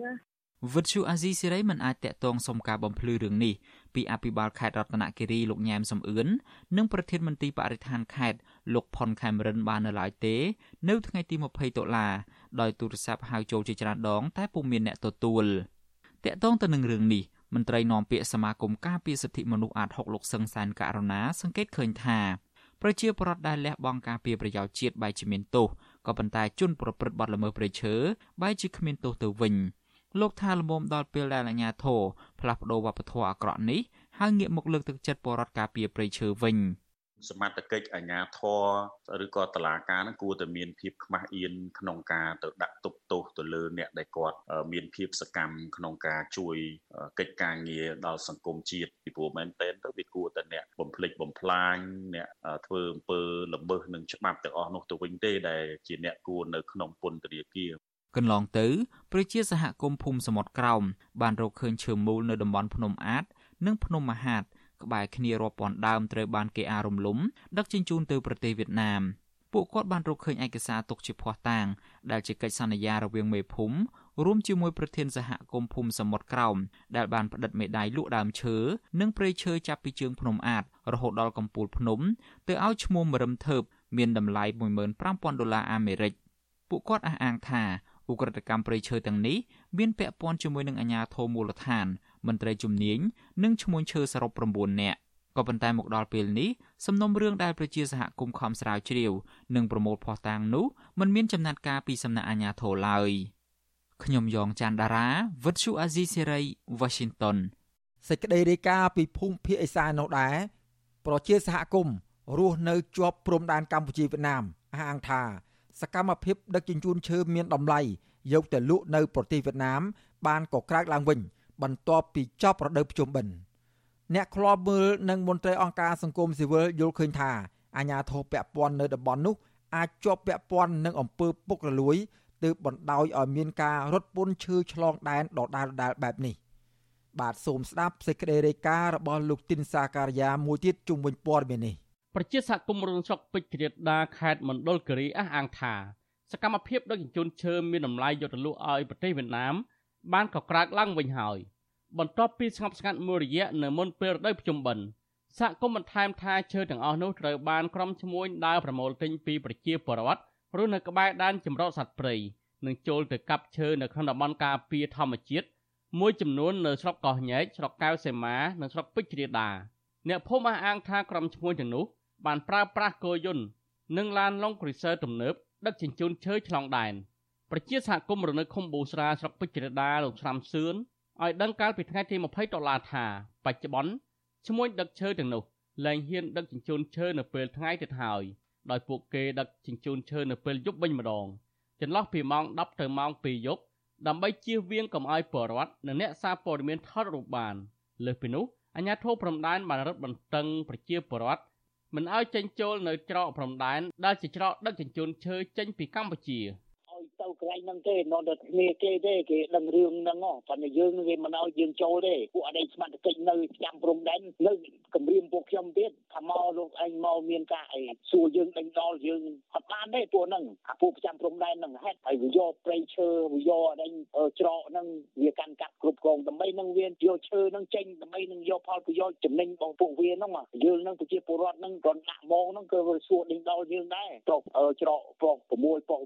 វិទ្យុអាស៊ីសេរីមិនអាចតាក់ទងសុំការបំភ្លឺរឿងនេះពីអភិបាលខេត្តរតនគិរីលោកញ៉ែមសំអឿននិងប្រធានមន្ត្រីបរិស្ថានខេត្តលោកផុនខេមរិនបាននៅឡើយទេ នៅថ្ងៃទី20តុលាដោយទូរស័ព្ទហៅចូលជាច្រើនដង តែពុំមានអ្នកទទួលតាក់ទងទៅនឹងរឿងនេះមន្ត្រីនាំពាក្យសមាគមការពារសិទ្ធិមនុស្សអាត6លោកសឹងសានករណាសង្កេតឃើញថាប្រជាពលរដ្ឋដែលលះបង់ការពារប្រយោជន៍ជាតិបែរជាមានទោសក៏ប៉ុន្តែជនប្រព្រឹត្តបទល្មើសព្រៃឈើបែរជាគ្មានទោសទៅវិញ លោកថាលមុំដល់ពេលដែលអាជ្ញាធរផ្លាស់ប្តូរវប្បធម៌អាក្រក់នេះហើយងាកមកលើកទឹកចិត្តបរដ្ឋការពារព្រៃឈើវិញសមត្ថកិច្ចអាជ្ញាធរឬក៏តឡាការនឹងគួរតែមានភាពខ្មាស់អៀនក្នុងការទៅដាក់ទប់ទោសទៅលើអ្នកដែលគាត់មានភាពសកម្មក្នុងការជួយកិច្ចការងារដល់សង្គមជាតិពីព្រោះមែនតើទៅវាគួរតែអ្នកបំភ្លេចបំផ្លាញអ្នកធ្វើអំពើល្មើសនឹងច្បាប់ទាំងអស់នោះទៅវិញទេដែលជាអ្នកគួរនៅក្នុងពន្ធនាគារ កន្លងទៅប្រជាសហគមន៍ភូមិសមុទ្រក្រោមបានរកឃើញឈើមូលនៅតំបន់ភ្នំអាត និងភ្នំមហាតក្បែរគ្នារាប់ពាន់ដើមត្រូវបានគេអារំលំដឹកជញ្ជូនទៅប្រទេសវៀតណាមពួកគាត់បានរកឃើញឯកសារទុកជាភ័ស្តុតាងដែលជាកិច្ចសន្យារវាងមេភូមិរួមជាមួយប្រធានសហគមន៍ភូមិសមុទ្រក្រោមដែលបានផ្តិតមេដាយលក់ដើមឈើនិងព្រៃឈើចាប់ពីជើងភ្នំអាតរហូតដល់កំពូលភ្នំទៅឲ្យឈ្មោះមរឹមថើបមានតម្លៃ15000ដុល្លារអាមេរិកពួកគាត់អះអាងថា ឧក្រិដ្ឋកម្មព្រៃឈើទាំងនេះមានពាក់ព័ន្ធជាមួយនឹងអាជ្ញាធរមូលដ្ឋាន មន្ត្រីជំនាញនិងឈ្មោះឈើសរុប9នាក់ក៏ប៉ុន្តែមកដល់ពេលនេះសំណុំរឿងដែលប្រជាសហគមន៍ខំស្រាវជ្រាវនិងប្រមូលភស្តុតាងនោះมันមានចំណាត់ការពីសំណាក់អាជ្ញាធរឡើយខ្ញុំយ៉ងច័ន្ទដារាវិទ្យុអាស៊ីសេរី Washington សេចក្តីរាយការណ៍ពីភូមិភាគឦសាននោះដែរប្រជាសហគមន៍រស់នៅជាប់ព្រំដែនកម្ពុជាវៀតណាមអះអាងថា សកម្មភាពដឹកជញ្ជូនឈើមានតម្លៃយកទៅលក់នៅប្រទេសវៀតណាម បានក៏ក្រើកឡើងវិញ បន្ទាប់ពីចប់រដូវភ្ជុំបិណ្ឌអ្នកខ្លាប់មើលនិងមន្ត្រីអង្គការសង្គមស៊ីវិលយល់ឃើញថាអាញាធរពពាន់នៅតំបន់នោះអាចជាប់ពាក់ព័ន្ធនឹងអំពើពុករលួយទើបបណ្ដោយឲ្យមានការរត់ពន្ធឈើឆ្លងដែនដដែលៗបែបនេះបាទសូមស្ដាប់សេចក្តីរាយការណ៍របស់លោកទីនសាការីយ៉ាមួយទៀតជុំវិញព័ត៌មាននេះ ប្រជាសហគមន៍រងស្រុកពេជ្រគ្រាដាខេត្តមណ្ឌលគិរីអះអាងថាសកម្មភាពដឹកជញ្ជូនឈើមានតម្លៃយកទៅលក់ឲ្យប្រទេសវៀតណាម បានកក្រើកឡើងវិញហើយបន្ទាប់ពីស្ងប់ស្ងាត់មួយរយៈនៅមុនពេលរដូវភ្ជុំបិណ្ឌសហគមន៍បន្ថែមថាឈើទាំងអស់នោះត្រូវបានក្រុមឈ្មួញដើរប្រមូលទិញពីប្រជាពលរដ្ឋរស់នៅក្បែរដែនចម្រោតសត្វព្រៃនិងចូលទៅកាប់ឈើនៅក្នុងតំបន់ការពារធម្មជាតិមួយចំនួននៅស្រុកកោះញែកស្រុកកៅសេមានិងស្រុកពេជ្រជ្រាដាអ្នកភូមិអះអាងថាក្រុមឈ្មួញទាំងនោះ បានប្រើប្រាស់គោយន្តនិងឡានឡុងគ្រីសឺទំនើបដឹកជញ្ជូនឈើឆ្លងដែនប្រជាសហគមន៍រនៅឃុំបូស្រាស្រុកពេជ្រជ្រាដាលោកស្រាំសឿនឲ្យដឹងកាលពីថ្ងៃទី20ដុល្លារថាបច្ចុប្បន្នឈ្មួញដឹកឈើទាំងនោះលែងហ៊ានដឹកជញ្ជូនឈើនៅពេលថ្ងៃទៀតហើយដោយពួកគេដឹកជញ្ជូនឈើនៅពេលយប់វិញម្ដងចន្លោះពីម៉ោង10ទៅម៉ោង2យប់ដើម្បីជៀសវាងកុំឲ្យពលរដ្ឋនិងអ្នកសារព័ត៌មានថតរូបបានលើសពីនោះអាជ្ញាធរព្រំដែនបានរឹតបន្តឹងប្រជាពលរដ្ឋ មិនឲ្យចេញចូលនៅច្រកព្រំដែនដែលជាច្រកដឹកជញ្ជូនឈើចេញពីកម្ពុជាទៅ កន្លែងហ្នឹងទេនៅតែគ្នាគេទេគេដឹងរឿងហ្នឹងប៉ុន្តែយើងវាមិនឲ្យយើងចូលទេពួកអតីតសមត្ថកិច្ចនៅចាំព្រំដែននៅគម្រាមពួកខ្ញុំទៀតថាមកលោកឯងមកមានការអីសួរយើងដេញដល់យើងអត់បានទេពួកហ្នឹងអាពួកប្រចាំព្រំដែនហ្នឹងហេតុហើយវាយកព្រៃឈើវាយកអីច្រកហ្នឹងវាកាន់កាប់គ្រប់គ្រងដើម្បីនឹងវាយកឈើហ្នឹងចេញដើម្បីនឹងយកផលប្រយោជន៍ចំណេញរបស់ពួកវាហ្នឹងយើងហ្នឹងប្រជាពលរដ្ឋហ្នឹងគាត់ដាក់មកហ្នឹងគឺវាសួរដេញដល់យើងដែរច្រកច្រកប្រុស6ប្រុស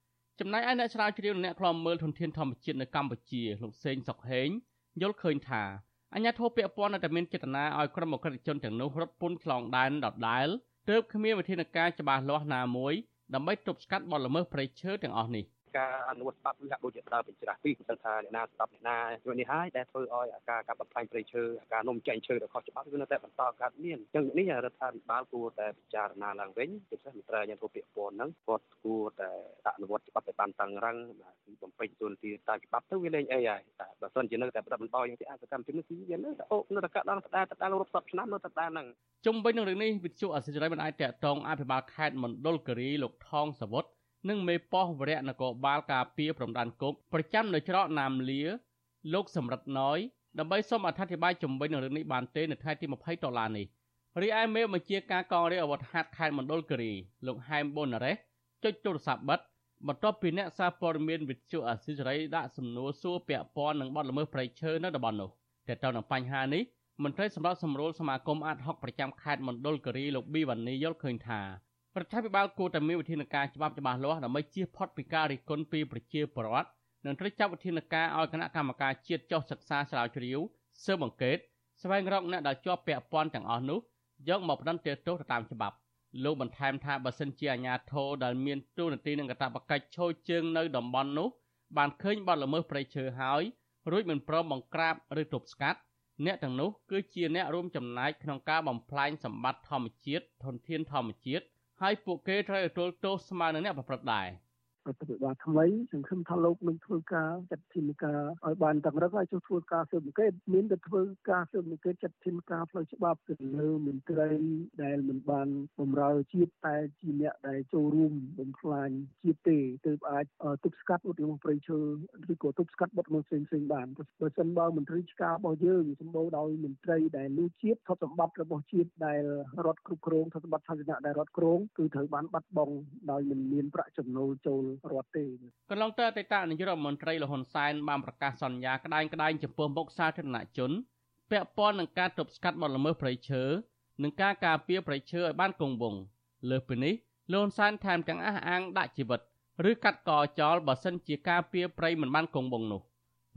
7 ចំណែកឯអ្នកស្រាវជ្រាវអ្នកខ្លាំមើលធនធានធម្មជាតិនៅកម្ពុជាលោកសេងសុកហេងយល់ឃើញថាអញ្ញាធិបពាក់ព័ន្ធនៅតែមានចេតនាឲ្យក្រុមអក្រិតជនទាំងនោះរត់ពន្ធឆ្លងដែនដដែលទើបគ្មានវិធានការច្បាស់លាស់ណាមួយដើម្បីទប់ស្កាត់បទល្មើសព្រៃឈើទាំងអស់នេះ។ ការអនុវត្តច្បាប់គឺហាក់ដូចជាដើរពេញច្រាស់ពីមិនដឹងថាអ្នកណាស្ដាប់អ្នកណាយនេះហើយដែលធ្វើឲ្យការកាប់បំផ្លាញព្រៃឈើការនំចែងឈើដែលខុសច្បាប់គឺនៅតែបន្តកើតមានអញ្ចឹងនេះរដ្ឋាភិបាលគួរតែពិចារណាឡើងវិញពិសេសមន្ត្រីអាជ្ញាធរពាក់ព័ន្ធហ្នឹងគាត់គួរតែអនុវត្តច្បាប់ឲ្យបានតឹងរ៉ឹងគឺបំពេញទូនទីតាមច្បាប់ទៅវាលែងអីហើយតែបើសិនជានៅតែប្រតិបត្តិបន្តយ៉ាងទីអសកម្មភាពនេះគឺវានៅតែអូនៅតែកាត់ដល់ដដែលដដែលរាប់សិបឆ្នាំនៅតែដដែលហ្នឹងជុំវិញនឹងរឿងនេះវិទ្យុអសិរ័យមិនអាចតកតងអភិបាលខេត្តមណ្ឌលគិរីលោកថងសវុត និងមេប៉ោះវរៈនគរបាលការពារព្រំដែនគោកប្រចាំនៅច្រកណាមលា លោកសម្រិតណយដើម្បីសូមអធិប្បាយជំវិញនឹងរឿងនេះបានទេនៅថ្ងៃទី20ដុល្លារនេះរីឯមេបញ្ជាការកងរាជអាវុធហត្ថខេត្តមណ្ឌលគិរីលោកហែមប៊ុនរ៉េសចុចទូរស័ព្ទបិទបន្ទាប់ពីអ្នកសារព័ត៌មានវិទ្យុអាស៊ីសេរីដាក់សំណួរសួរពាក់ព័ន្ធនឹងបទល្មើសព្រៃឈើនៅតំបន់នោះតែទៅនឹងបញ្ហានេះមន្ត្រីសម្រាប់សម្រួលសមាគមអាត់ហុកប្រចាំខេត្តមណ្ឌលគិរីលោកប៊ីវ៉ានីយល់ឃើញថា រដ្ឋាភិបាលគួរតែមានវិធានការច្បាប់ច្បាស់លាស់ដើម្បីជៀសផុតពីការរិះគន់ពីប្រជាពលរដ្ឋនិងត្រូវចាត់វិធានការឲ្យគណៈកម្មការជាតិចុះសិក្សាស្រាវជ្រាវស៊ើបអង្កេតស្វែងរកអ្នកដែលជាប់ពាក់ព័ន្ធទាំងអស់នោះយកមកផ្ដន្ទាទោសទៅតាមច្បាប់លោកបន្ថែមថាបើសិនជាអាជ្ញាធរដែលមានទូនាទីនឹងកាតព្វកិច្ចឈរជើងនៅតំបន់នោះបានឃើញបទល្មើសព្រៃឈើហើយរួចមិនព្រមបង្ក្រាបឬទប់ស្កាត់អ្នកទាំងនោះគឺជាអ្នករួមចំណែកក្នុងការបំផ្លាញសម្បត្តិធម្មជាតិធនធានធម្មជាតិ ហើយពួកគេត្រូវទទួលទោសស្មើនឹងអ្នកប្រព្រឹត្តដែរ រដ្ឋាភិបាលថ្មីសង្ឃឹមថាលោកនឹងធ្វើការចាត់ធានការឲ្យបានតឹងរឹងហើយជួយធ្វើការស៊ើបអង្កេតមានតែធ្វើការស៊ើបអង្កេតចាត់ធានការផ្លូវច្បាប់ទៅលើមន្ត្រីដែលមិនបានបម្រើជាតិតែជាអ្នកដែលចូលរួមបំផ្លាញជាតិទេទើបអាចទប់ស្កាត់ឧទាហរណ៍ប្រៃឈើឬក៏ទប់ស្កាត់បទល្មើសផ្សេងៗបានបើសិនបើមន្ត្រីឆ្ការរបស់យើងសម្បូរដោយមន្ត្រីដែលលួចជាតិទ្រព្យសម្បត្តិរបស់ជាតិដែលរដ្ឋគ្រប់គ្រងទ្រព្យសម្បត្តិសាធារណៈដែលរដ្ឋគ្រងគឺត្រូវបានបាត់បង់ដោយមិនមានប្រាក់ចំណូលចូលរដ្ឋទេកន្លងទៅអតីតនាយករដ្ឋមន្ត្រីលហ៊ុនសែនបានប្រកាសសន្យាក្តែងក្តែងចំពោះមុខសាធារណជនពាក់ព័ន្ធនឹងការទប់ស្កាត់បទល្មើសព្រៃឈើនិងការការពារព្រៃឈើឲ្យបានគង់វង្សលើសពីនេះលហ៊ុនសែនថែមទាំងអះអាងដាក់ជីវិតឬកាត់កចោលបើសិនជាការពារព្រៃមិនបានគង់វង្សនោះ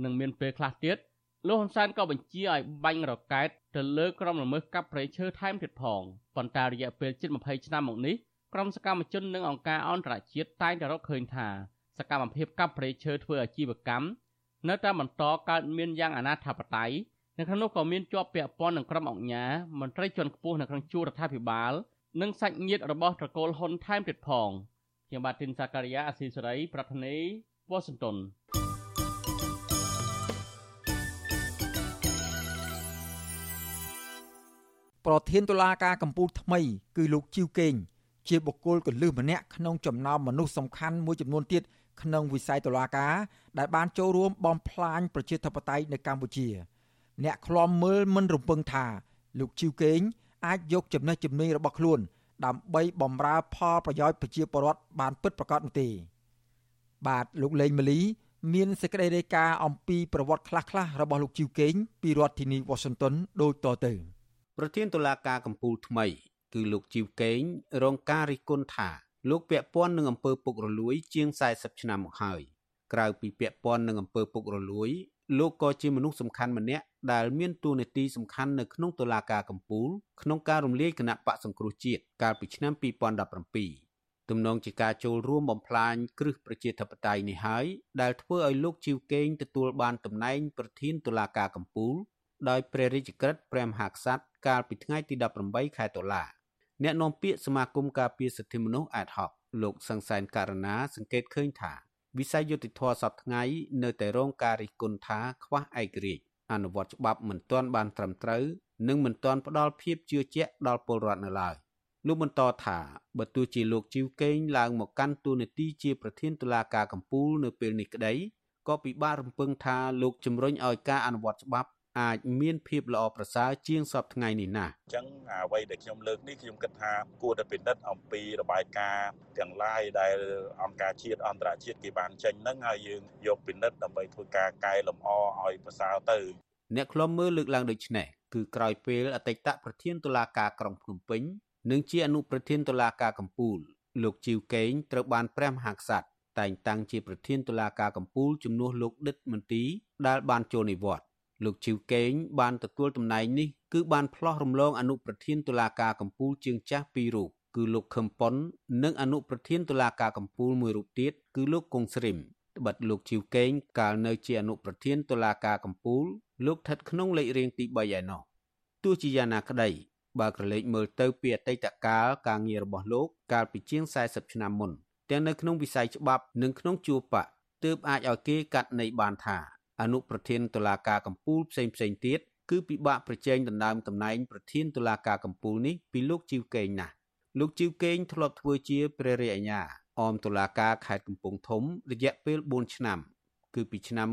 នឹងមានពេលខ្លះទៀតលោកហ៊ុនសែនក៏បញ្ជាឲ្យបាញ់រកែតទៅលើក្រុមល្មើសកាប់ព្រៃឈើថែមទៀតផងប៉ុន្តែរយៈពេលជិត20ឆ្នាំមកនេះ ក្រុមសកម្មជននិងអង្គការអន្តរជាតិតែងតែរកឃើញថាសកម្មភាពកាប់ព្រៃឈើធ្វើអាជីវកម្មនៅតែបន្តកើតមានយ៉ាងអនាថបត័យនៅក្នុងនោះក៏មានជាប់ពាក់ព័ន្ធនឹងក្រុមអង្គការមន្ត្រីជាន់ខ្ពស់នៅក្នុងជួររដ្ឋាភិបាល និងសាច់ញាតិរបស់ត្រកូលហ៊ុនថែមទៀតផងខ្ញុំបាទទីនសាការីយ៉ាអស៊ីសេរីប្រធានីវ៉ាស៊ីនតោនប្រធានតុលាការកំពូលថ្មី គឺលោកជីវកេង ជាបុគ្គលកលឹះម្នាក់ក្នុងចំណោមមនុស្សសំខាន់មួយចំនួនទៀតក្នុងវិស័យតុលាការដែលបានចូលរួមបំផ្លាញប្រជាធិបតេយ្យនៅកម្ពុជា អ្នកឃ្លាំមើលមិនរំពឹងថា លោកជីវកេងអាចយកចំណេះជំនាញរបស់ខ្លួន ដើម្បីបំរើផលប្រយោជន៍ប្រជាពលរដ្ឋបានពិតប្រាកដនោះទេ បាទលោកលេងម៉ាលី មានសេចក្តីរាយការណ៍អំពីប្រវត្តិខ្លះៗរបស់លោកជីវកេងពីរដ្ឋធានី Washington ដូចតទៅប្រធានតុលាការកំពូលថ្មី គឺលោកជីវកេងរងការរិះគន់ថាលោកពាក់ព័ន្ធនឹងអំពើពុករលួយ ជាង40ឆ្នាំមកហើយក្រៅពីពាក់ព័ន្ធនឹងអំពើពុករលួយ លោកក៏ជាមនុស្សសំខាន់ម្នាក់ដែលមានតួនាទីសំខាន់នៅក្នុងតុលាការកំពូលក្នុងការរំលាយគណៈបកសង្គ្រោះជាតិកាលពីឆ្នាំ2017ទំនងជាការចូលរួមបំផ្លាញគ្រឹះប្រជាធិបតេយ្យនេះហើយដែលធ្វើឲ្យលោកជីវកេងទទួលបានតំណែងប្រធានតុលាការកំពូលដោយព្រះរាជក្រឹត្យព្រះមហាក្សត្រកាលពីថ្ងៃទី18ខែតុលា អ្នកនាំពាក្យសមាគមការពារសិទ្ធិមនុស្សអាតហុកលោកសង្សានករណាសង្កេតឃើញថាវិស័យយុតិធធសពថ្ងៃនៅតែរងការរិះគន់ថាខ្វះឯករាជ្យអនុវត្តច្បាប់មិនទាន់បានត្រឹមត្រូវនិងមិនទាន់ផ្ដល់ភាពជឿជាក់ដល់ពលរដ្ឋនៅឡើយលោកបន្តថាបើទោះជាលោកជីវកេងឡើងមកកាន់តួនាទីជាប្រធានតុលាការកំពូលនៅពេលនេះក្តីក៏ពិបាករំពឹងថាលោកជំរុញឲ្យការអនុវត្តច្បាប់ អាចមានភាពល្អប្រសើរជាងសពថ្ងៃនេះណាស់អញ្ចឹងអ្វីដែលខ្ញុំលើកនេះខ្ញុំគិតថាគួរតែពិនិត្យអំពីរបាយការណ៍ទាំងឡាយដែលអង្គការជាតិអន្តរជាតិគេបានចេញហ្នឹងហើយយើងយកពិនិត្យដើម្បីធ្វើការកែលម្អឲ្យប្រសើរទៅអ្នកខ្លំមើលលើកឡើងដូចនេះគឺក្រោយពេលអតីតប្រធានតុលាការក្រុងភ្នំពេញនិងជាអនុប្រធានតុលាការកំពូល លោកជីវកេងត្រូវបានព្រះមហាក្សត្រតែងតាំងជាប្រធានតុលាការកំពូលជំនួសលោកដិតមន្ទីដែលបានចូលនិវត្តន៍ លោកជីវកេងបានទទួលតំណែងនេះគឺបានផ្លោះរំលងអនុប្រធានតុលាការកំពូលជាងចាស់ពីររូបគឺលោកខឹមប៉ុននិងអនុប្រធានតុលាការកំពូលមួយរូបទៀតគឺលោកកុងស្រីមត្បិតលោកជីវកេងកាលនៅជាអនុប្រធានតុលាការកំពូលលោកស្ថិតក្នុងលេខរៀងទី3ឯណោះទោះជាយ៉ាងណាក្តីបើក្រឡេកមើលទៅពីអតីតកាលការងាររបស់លោកកាលពីជាង40ឆ្នាំមុនទាំងនៅក្នុងវិស័យច្បាប់និងក្នុងជួរបកទើបអាចឲ្យគេកាត់ន័យបានថា អនុប្រធានតុលាការកំពូលផ្សេងផ្សេងទៀតគឺពិបាកប្រជែងដណ្ដើមតំណែងប្រធានតុលាការកំពូលនេះពីលោកជីវកេងណាស់លោកជីវកេងធ្លាប់ធ្វើជាព្រះរាជអាជ្ញាអមតុលាការខេត្តកំពង់ធំរយៈពេល4ឆ្នាំ គឺពីឆ្នាំ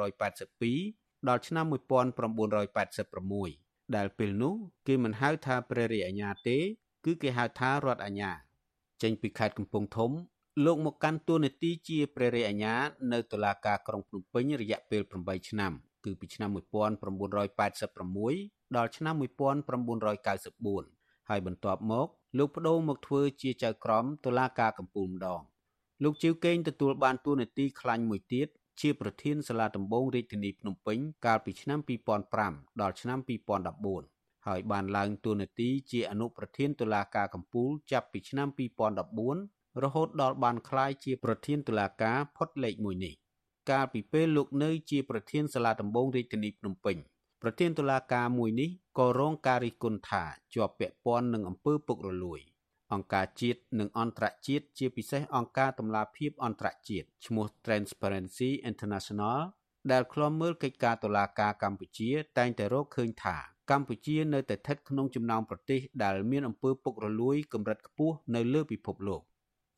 1982ដល់ឆ្នាំ1986ដែលពេលនោះគេមិនហៅថាព្រះរាជអាជ្ញាទេ គឺគេហៅថារដ្ឋអាជ្ញាចេញពីខេត្តកំពង់ធំ លោកមកកាន់តួនាទីជាព្រះរាជអាជ្ញានៅតុលាការក្រុងភ្នំពេញរយៈពេល8ឆ្នាំ គឺពីឆ្នាំ1986ដល់ឆ្នាំ1994ហើយបន្ទាប់មកលោកបដូរមកធ្វើជាចៅក្រមតុលាការកំពូលម្ដងលោកជីវកេងទទួលបានតួនាទីខ្លាញ់មួយទៀតជាប្រធានសាលាដំបងរាជធានីភ្នំពេញកាលពីឆ្នាំ2005ដល់ឆ្នាំ2014ហើយបានឡើងតួនាទីជាអនុប្រធានតុលាការកំពូលចាប់ពីឆ្នាំ2014 រហូតដល់បានក្លាយជាប្រធានតុលាការផុតលេខ1នេះកាលពីពេលលោកនៅជាប្រធានសាលាដំបងរាជធានីភ្នំពេញប្រធានតុលាការមួយនេះក៏រងការរិះគន់ថាជាប់ពាក់ព័ន្ធនឹងអំពើពុករលួយ អង្គការជាតិនិងអន្តរជាតិជាពិសេសអង្គការតម្លាភាពអន្តរជាតិឈ្មោះ Transparency International ដែលឃ្លាំមើលកិច្ចការតុលាការកម្ពុជា តែងតែរកឃើញថាកម្ពុជានៅតែស្ថិតក្នុងចំណោមប្រទេសដែលមានអំពើពុករលួយកម្រិតខ្ពស់នៅលើពិភពលោក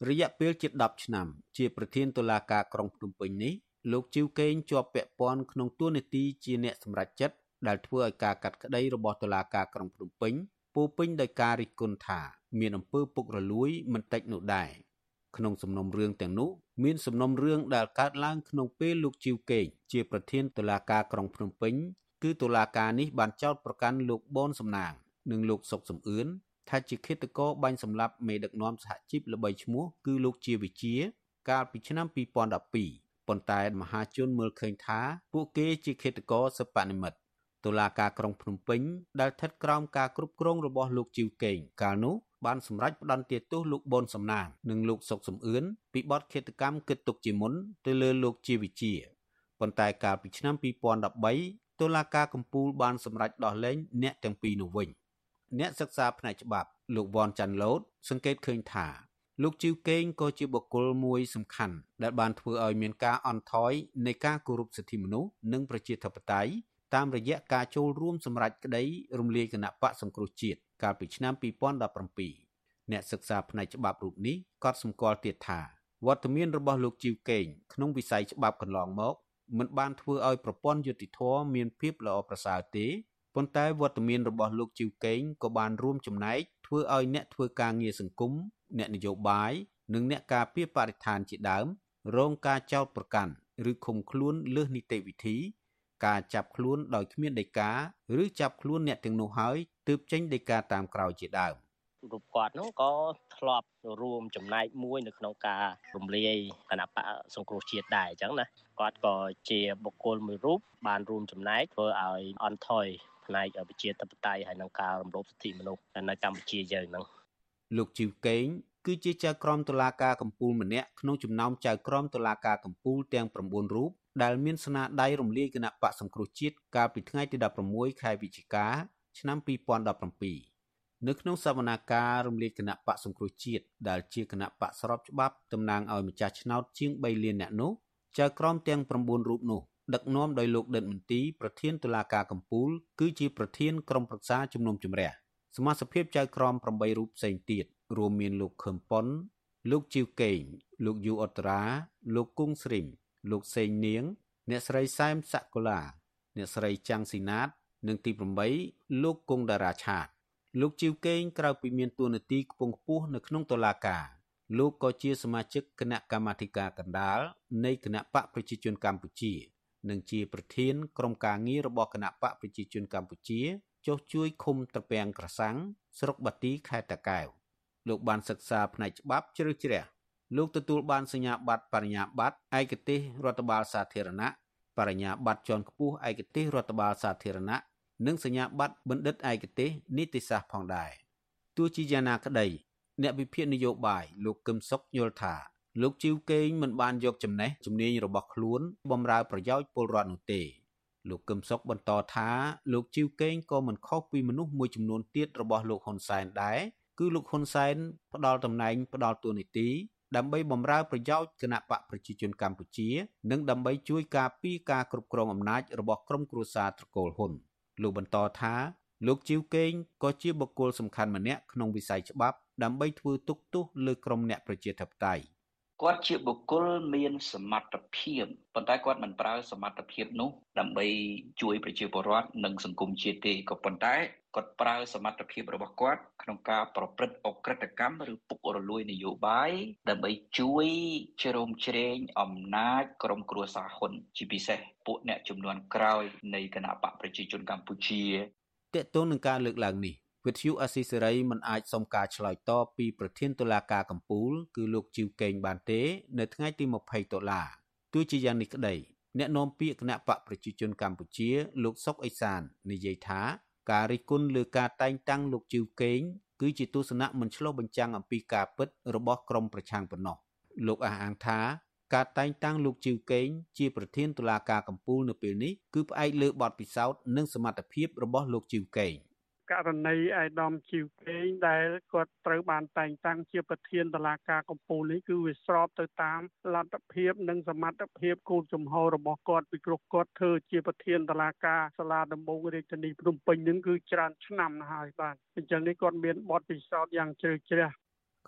រយៈពេលជិត10ឆ្នាំ ជាប្រធានតុលាការក្រុងភ្នំពេញនេះលោកជីវកេងជាប់ពាក់ព័ន្ធក្នុងតួនាទីជាអ្នកសម្រេចចិត្តដែលធ្វើឲ្យការកាត់ក្តីរបស់តុលាការក្រុងភ្នំពេញពោពេញដោយការរិះគន់ថា មានអំពើពុករលួយមិនតិចនោះដែរក្នុងសំណុំរឿងទាំងនោះមានសំណុំរឿងដែលកើតឡើងក្នុងពេលលោកជីវកេងជាប្រធានតុលាការក្រុងភ្នំពេញគឺតុលាការនេះបានចោទប្រកាន់លោកបនសំណាង និងលោកសុកសំអឿន ថាជាឃាតករបាញ់សម្លាប់មេដឹកនាំសហជីពល្បីឈ្មោះគឺលោកជាវិជា កាលពីឆ្នាំ2012ប៉ុន្តែមហាជនមើលឃើញថាពួកគេជាឃាតករសិប្បនិមិត្តតុលាការក្រុងភ្នំពេញដែលស្ថិតក្រោមការគ្រប់គ្រងរបស់លោកជីវកេងកាលនោះបានសម្រេចផ្តន្ទាទោសលោកប៊ុនសំណាងនិងលោកសុកសំអឿនពីបទឃាតកម្មគិតទុកជាមុនទៅលើលោកជាវិជាប៉ុន្តែកាលពីឆ្នាំ2013តុលាការកំពូលបានសម្រេចដោះលែងអ្នកទាំងពីរនោះវិញ អ្នកសិក្សាផ្នែកច្បាប់លោកវ៉ាន់ចាន់ឡូតសង្កេតឃើញថាលោកជីវកេងក៏ជាបុគ្គលមួយសំខាន់ដែលបានធ្វើឲ្យមានការអន់ថយនៃការគោរពសិទ្ធិមនុស្សនិងប្រជាធិបតេយ្យតាមរយៈការចូលរួមសម្រេចក្តីរំលាយគណៈបកសង្គ្រោះជាតិកាលពីឆ្នាំ2017អ្នកសិក្សាផ្នែកច្បាប់រូបនេះក៏សម្គាល់ទៀតថាវត្តមានរបស់លោកជីវកេងក្នុងវិស័យច្បាប់កន្លងមកមិនបានធ្វើឲ្យប្រព័ន្ធយុតិធធម៌មានភាពល្អប្រសើរទេ ប៉ុន្តែវត្តមានរបស់លោកជីវកេងក៏បានរួមចំណែកធ្វើឲ្យអ្នកធ្វើការងារសង្គមអ្នកនយោបាយនិងអ្នកការពារបរិស្ថានជាដើមរងការចោទប្រកាន់ឬឃុំខ្លួនលើសនីតិវិធី ការចាប់ខ្លួនដោយគ្មានដីកាឬចាប់ខ្លួនអ្នកទាំងនោះហើយទើបចេញដីកាតាមក្រោយជាដើមរូបគាត់នោះក៏ធ្លាប់រួមចំណែកមួយនៅក្នុងការរំលាយគណៈបកសង្គ្រោះជាតិដែរអញ្ចឹងណាគាត់ក៏ជាបុគ្គលមួយរូបបានរួមចំណែកធ្វើឲ្យអន់ថយ ផ្នែកប្រជាធិបតេយ្យហើយនឹងការរំលោភសិទ្ធិមនុស្សនៅកម្ពុជាយើងហ្នឹងលោកជីវកេងគឺជាចៅក្រមតុលាការកំពូលម្នាក់ក្នុងចំណោមចៅក្រមតុលាការកំពូលទាំង9រូបដែលមានស្នាដៃរំលាយគណៈបកសង្គ្រោះជាតិកាលពីថ្ងៃទី16ខែវិច្ឆិកាឆ្នាំ2017នៅក្នុងសវនាការរំលាយគណៈបកសង្គ្រោះជាតិដែលជាគណៈបកស្របច្បាប់តំណាងឲ្យម្ចាស់ឆ្នោតជាង3លានអ្នកនោះចៅក្រមទាំង9រូបនោះ ដឹកនាំដោយលោកដិតមន្ទីប្រធានតុលាការកំពូល គឺជាប្រធានក្រុមប្រឹក្សាជំនុំជម្រះសមាជិកចៅក្រម8រូបផ្សេងទៀតរួមមានលោកខឹមប៉ុនលោកជីវកេងលោកយូអត្រា លោកគង់ស្រីមលោកសេងនាង អ្នកស្រីសែមសកូឡា អ្នកស្រីចាំងស៊ីណាត និងទី8លោកគង់តារាឆាត លោកជីវកេងក្រៅពីមានតួនាទីខ្ពង់ខ្ពស់នៅក្នុងតុលាការលោកក៏ជាសមាជិកគណៈកម្មាធិការកណ្ដាលនៃគណៈបកប្រជាជនកម្ពុជា និងជាប្រធានក្រុមការងាររបស់គណៈបកប្រជាជនកម្ពុជាចុះជួយឃុំត្រពាំងក្រសាំងស្រុកបាទីខេត្តតាកែវលោកបានសិក្សាផ្នែកច្បាប់ជ្រៅជ្រះលោកទទួលបានសញ្ញាបត្របរិញ្ញាបត្រឯកទេសរដ្ឋបាលសាធារណៈបរិញ្ញាបត្រជាន់ខ្ពស់ឯកទេសរដ្ឋបាលសាធារណៈនិងសញ្ញាបត្របណ្ឌិតឯកទេសនីតិសាស្ត្រផងដែរទោះជាយ៉ាងណាក្តីអ្នកវិភាគនយោបាយលោកកឹមសុខយល់ថា លោកជីវកេងមិនបានយកចំណេះជំនាញរបស់ខ្លួនបម្រើប្រយោជន៍ពលរដ្ឋនោះទេលោកកឹមសុខបន្តថាលោកជីវកេងក៏មិនខុសពីមនុស្សមួយចំនួនទៀតរបស់លោកហ៊ុនសែនដែរគឺលោកហ៊ុនសែនផ្ដាល់តំណែងផ្ដាល់តួនាទីដើម្បីបម្រើប្រយោជន៍គណៈបកប្រជាជនកម្ពុជា និងដើម្បីជួយការពារការគ្រប់គ្រងអំណាចរបស់ក្រុមគ្រួសារត្រកូលហ៊ុនលោកបន្តថាលោកជីវកេងក៏ជាបុគ្គលសំខាន់ម្នាក់ក្នុងវិស័យច្បាប់ដើម្បីធ្វើទុកទោសលើក្រុមអ្នកប្រជាធិបតេយ្យ គាត់ជាបុគ្គលមានសមត្ថភាពប៉ុន្តែគាត់មិនប្រើសមត្ថភាពនោះដើម្បីជួយប្រជាពលរដ្ឋនិងសង្គមជាតិទេក៏ប៉ុន្តែគាត់ប្រើសមត្ថភាពរបស់គាត់ក្នុងការប្រព្រឹត្តអក្រិតកម្មឬពុករលួយនយោបាយដើម្បីជួយជ្រោមជ្រែងអំណាចក្រុមគ្រួសារហ៊ុនជាពិសេសពួកអ្នកចំនួនក្រោយនៃគណៈបកប្រជាជនកម្ពុជាតកតងនឹងការលើកឡើងនេះ វិទ្យុអស៊ីសេរីមិនអាចសុំការឆ្លើយតបពីប្រធានតុលាការកំពូល គឺលោកជីវកេងបានទេ នៅថ្ងៃទី20តុលាទោះជាយ៉ាងនេះក្តីអ្នកនាំពាក្យគណៈបកប្រជាជនកម្ពុជា លោកសុកអេសាននិយាយថាការរិះគន់លើការតែងតាំងលោកជីវកេងគឺជាទស្សនៈមិនឆ្លុះបញ្ចាំងអំពីការពិតរបស់ក្រមប្រឆាំងប៉ុណ្ណោះលោកអះអាងថាការតែងតាំងលោកជីវកេងជាប្រធានតុលាការកំពូលនៅពេលនេះគឺផ្អែកលើបទពិសោធន៍និងសមត្ថភាពរបស់លោកជីវកេង ករណីឯកឧត្តមជីវកេងដែលគាត់ត្រូវបានតែងតាំងជាប្រធានតុលាការកំពូលនេះគឺវាស្របទៅតាមលទ្ធភាពនិងសមត្ថភាពគោលជំហររបស់គាត់ពីព្រោះគាត់ធ្វើជាប្រធានតុលាការសាលាដំបងរាជធានីភ្នំពេញនឹងគឺច្រើនឆ្នាំហើយបាទអញ្ចឹងនេះគាត់មានបទពិសោធន៍យ៉ាងជ្រៅជ្រះ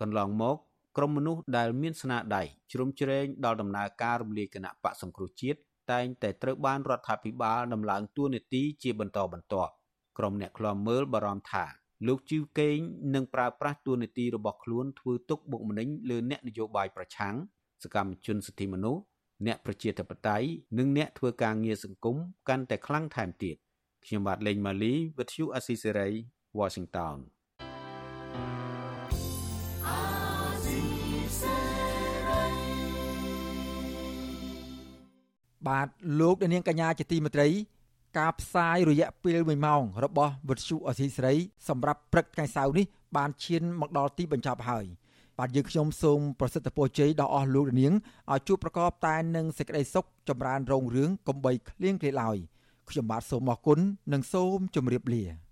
កន្លងមកក្រុមមនុស្សដែលមានស្នាដៃជ្រុំជ្រែងដល់ដំណើរការរំលាយគណៈបកសង្គ្រោះជាតិតែងតែត្រូវបានរដ្ឋាភិបាលដំឡើងទួនាទីជាបន្តបន្ទាប់ ក្រុមអ្នកឃ្លាំមើលបារម្ភថាលោកជីវកេងនឹងប្រើប្រាស់ទួនាទីរបស់ខ្លួនធ្វើទុកបុកម្នេញលើអ្នកនយោបាយប្រឆាំងសកម្មជនសិទ្ធិមនុស្សអ្នកប្រជាធិបតេយ្យនិងអ្នកធ្វើការងារសង្គមកាន់តែខ្លាំងថែមទៀតខ្ញុំបាទលេងម៉ាលីវិទ្យុអស៊ីសេរី Washington បាទលោកនាងកញ្ញាជាទីមេត្រី ការផ្សាយរយៈពេល1ម៉ោងរបស់វិទ្យុអសីស្រីសម្រាប់ព្រឹកថ្ងៃសៅរ៍នេះបានឈានមកដល់ទីបញ្ចប់ហើយបាទយើងខ្ញុំសូមប្រសិទ្ធពរជ័យដល់អស់លោកនាងឲ្យជួបប្រកបតែនឹងសេចក្តីសុខចម្រើនរុងរឿងកំបីគ្លៀងគ្លេឡើយខ្ញុំបាទសូមអរគុណនិងសូមជម្រាបលា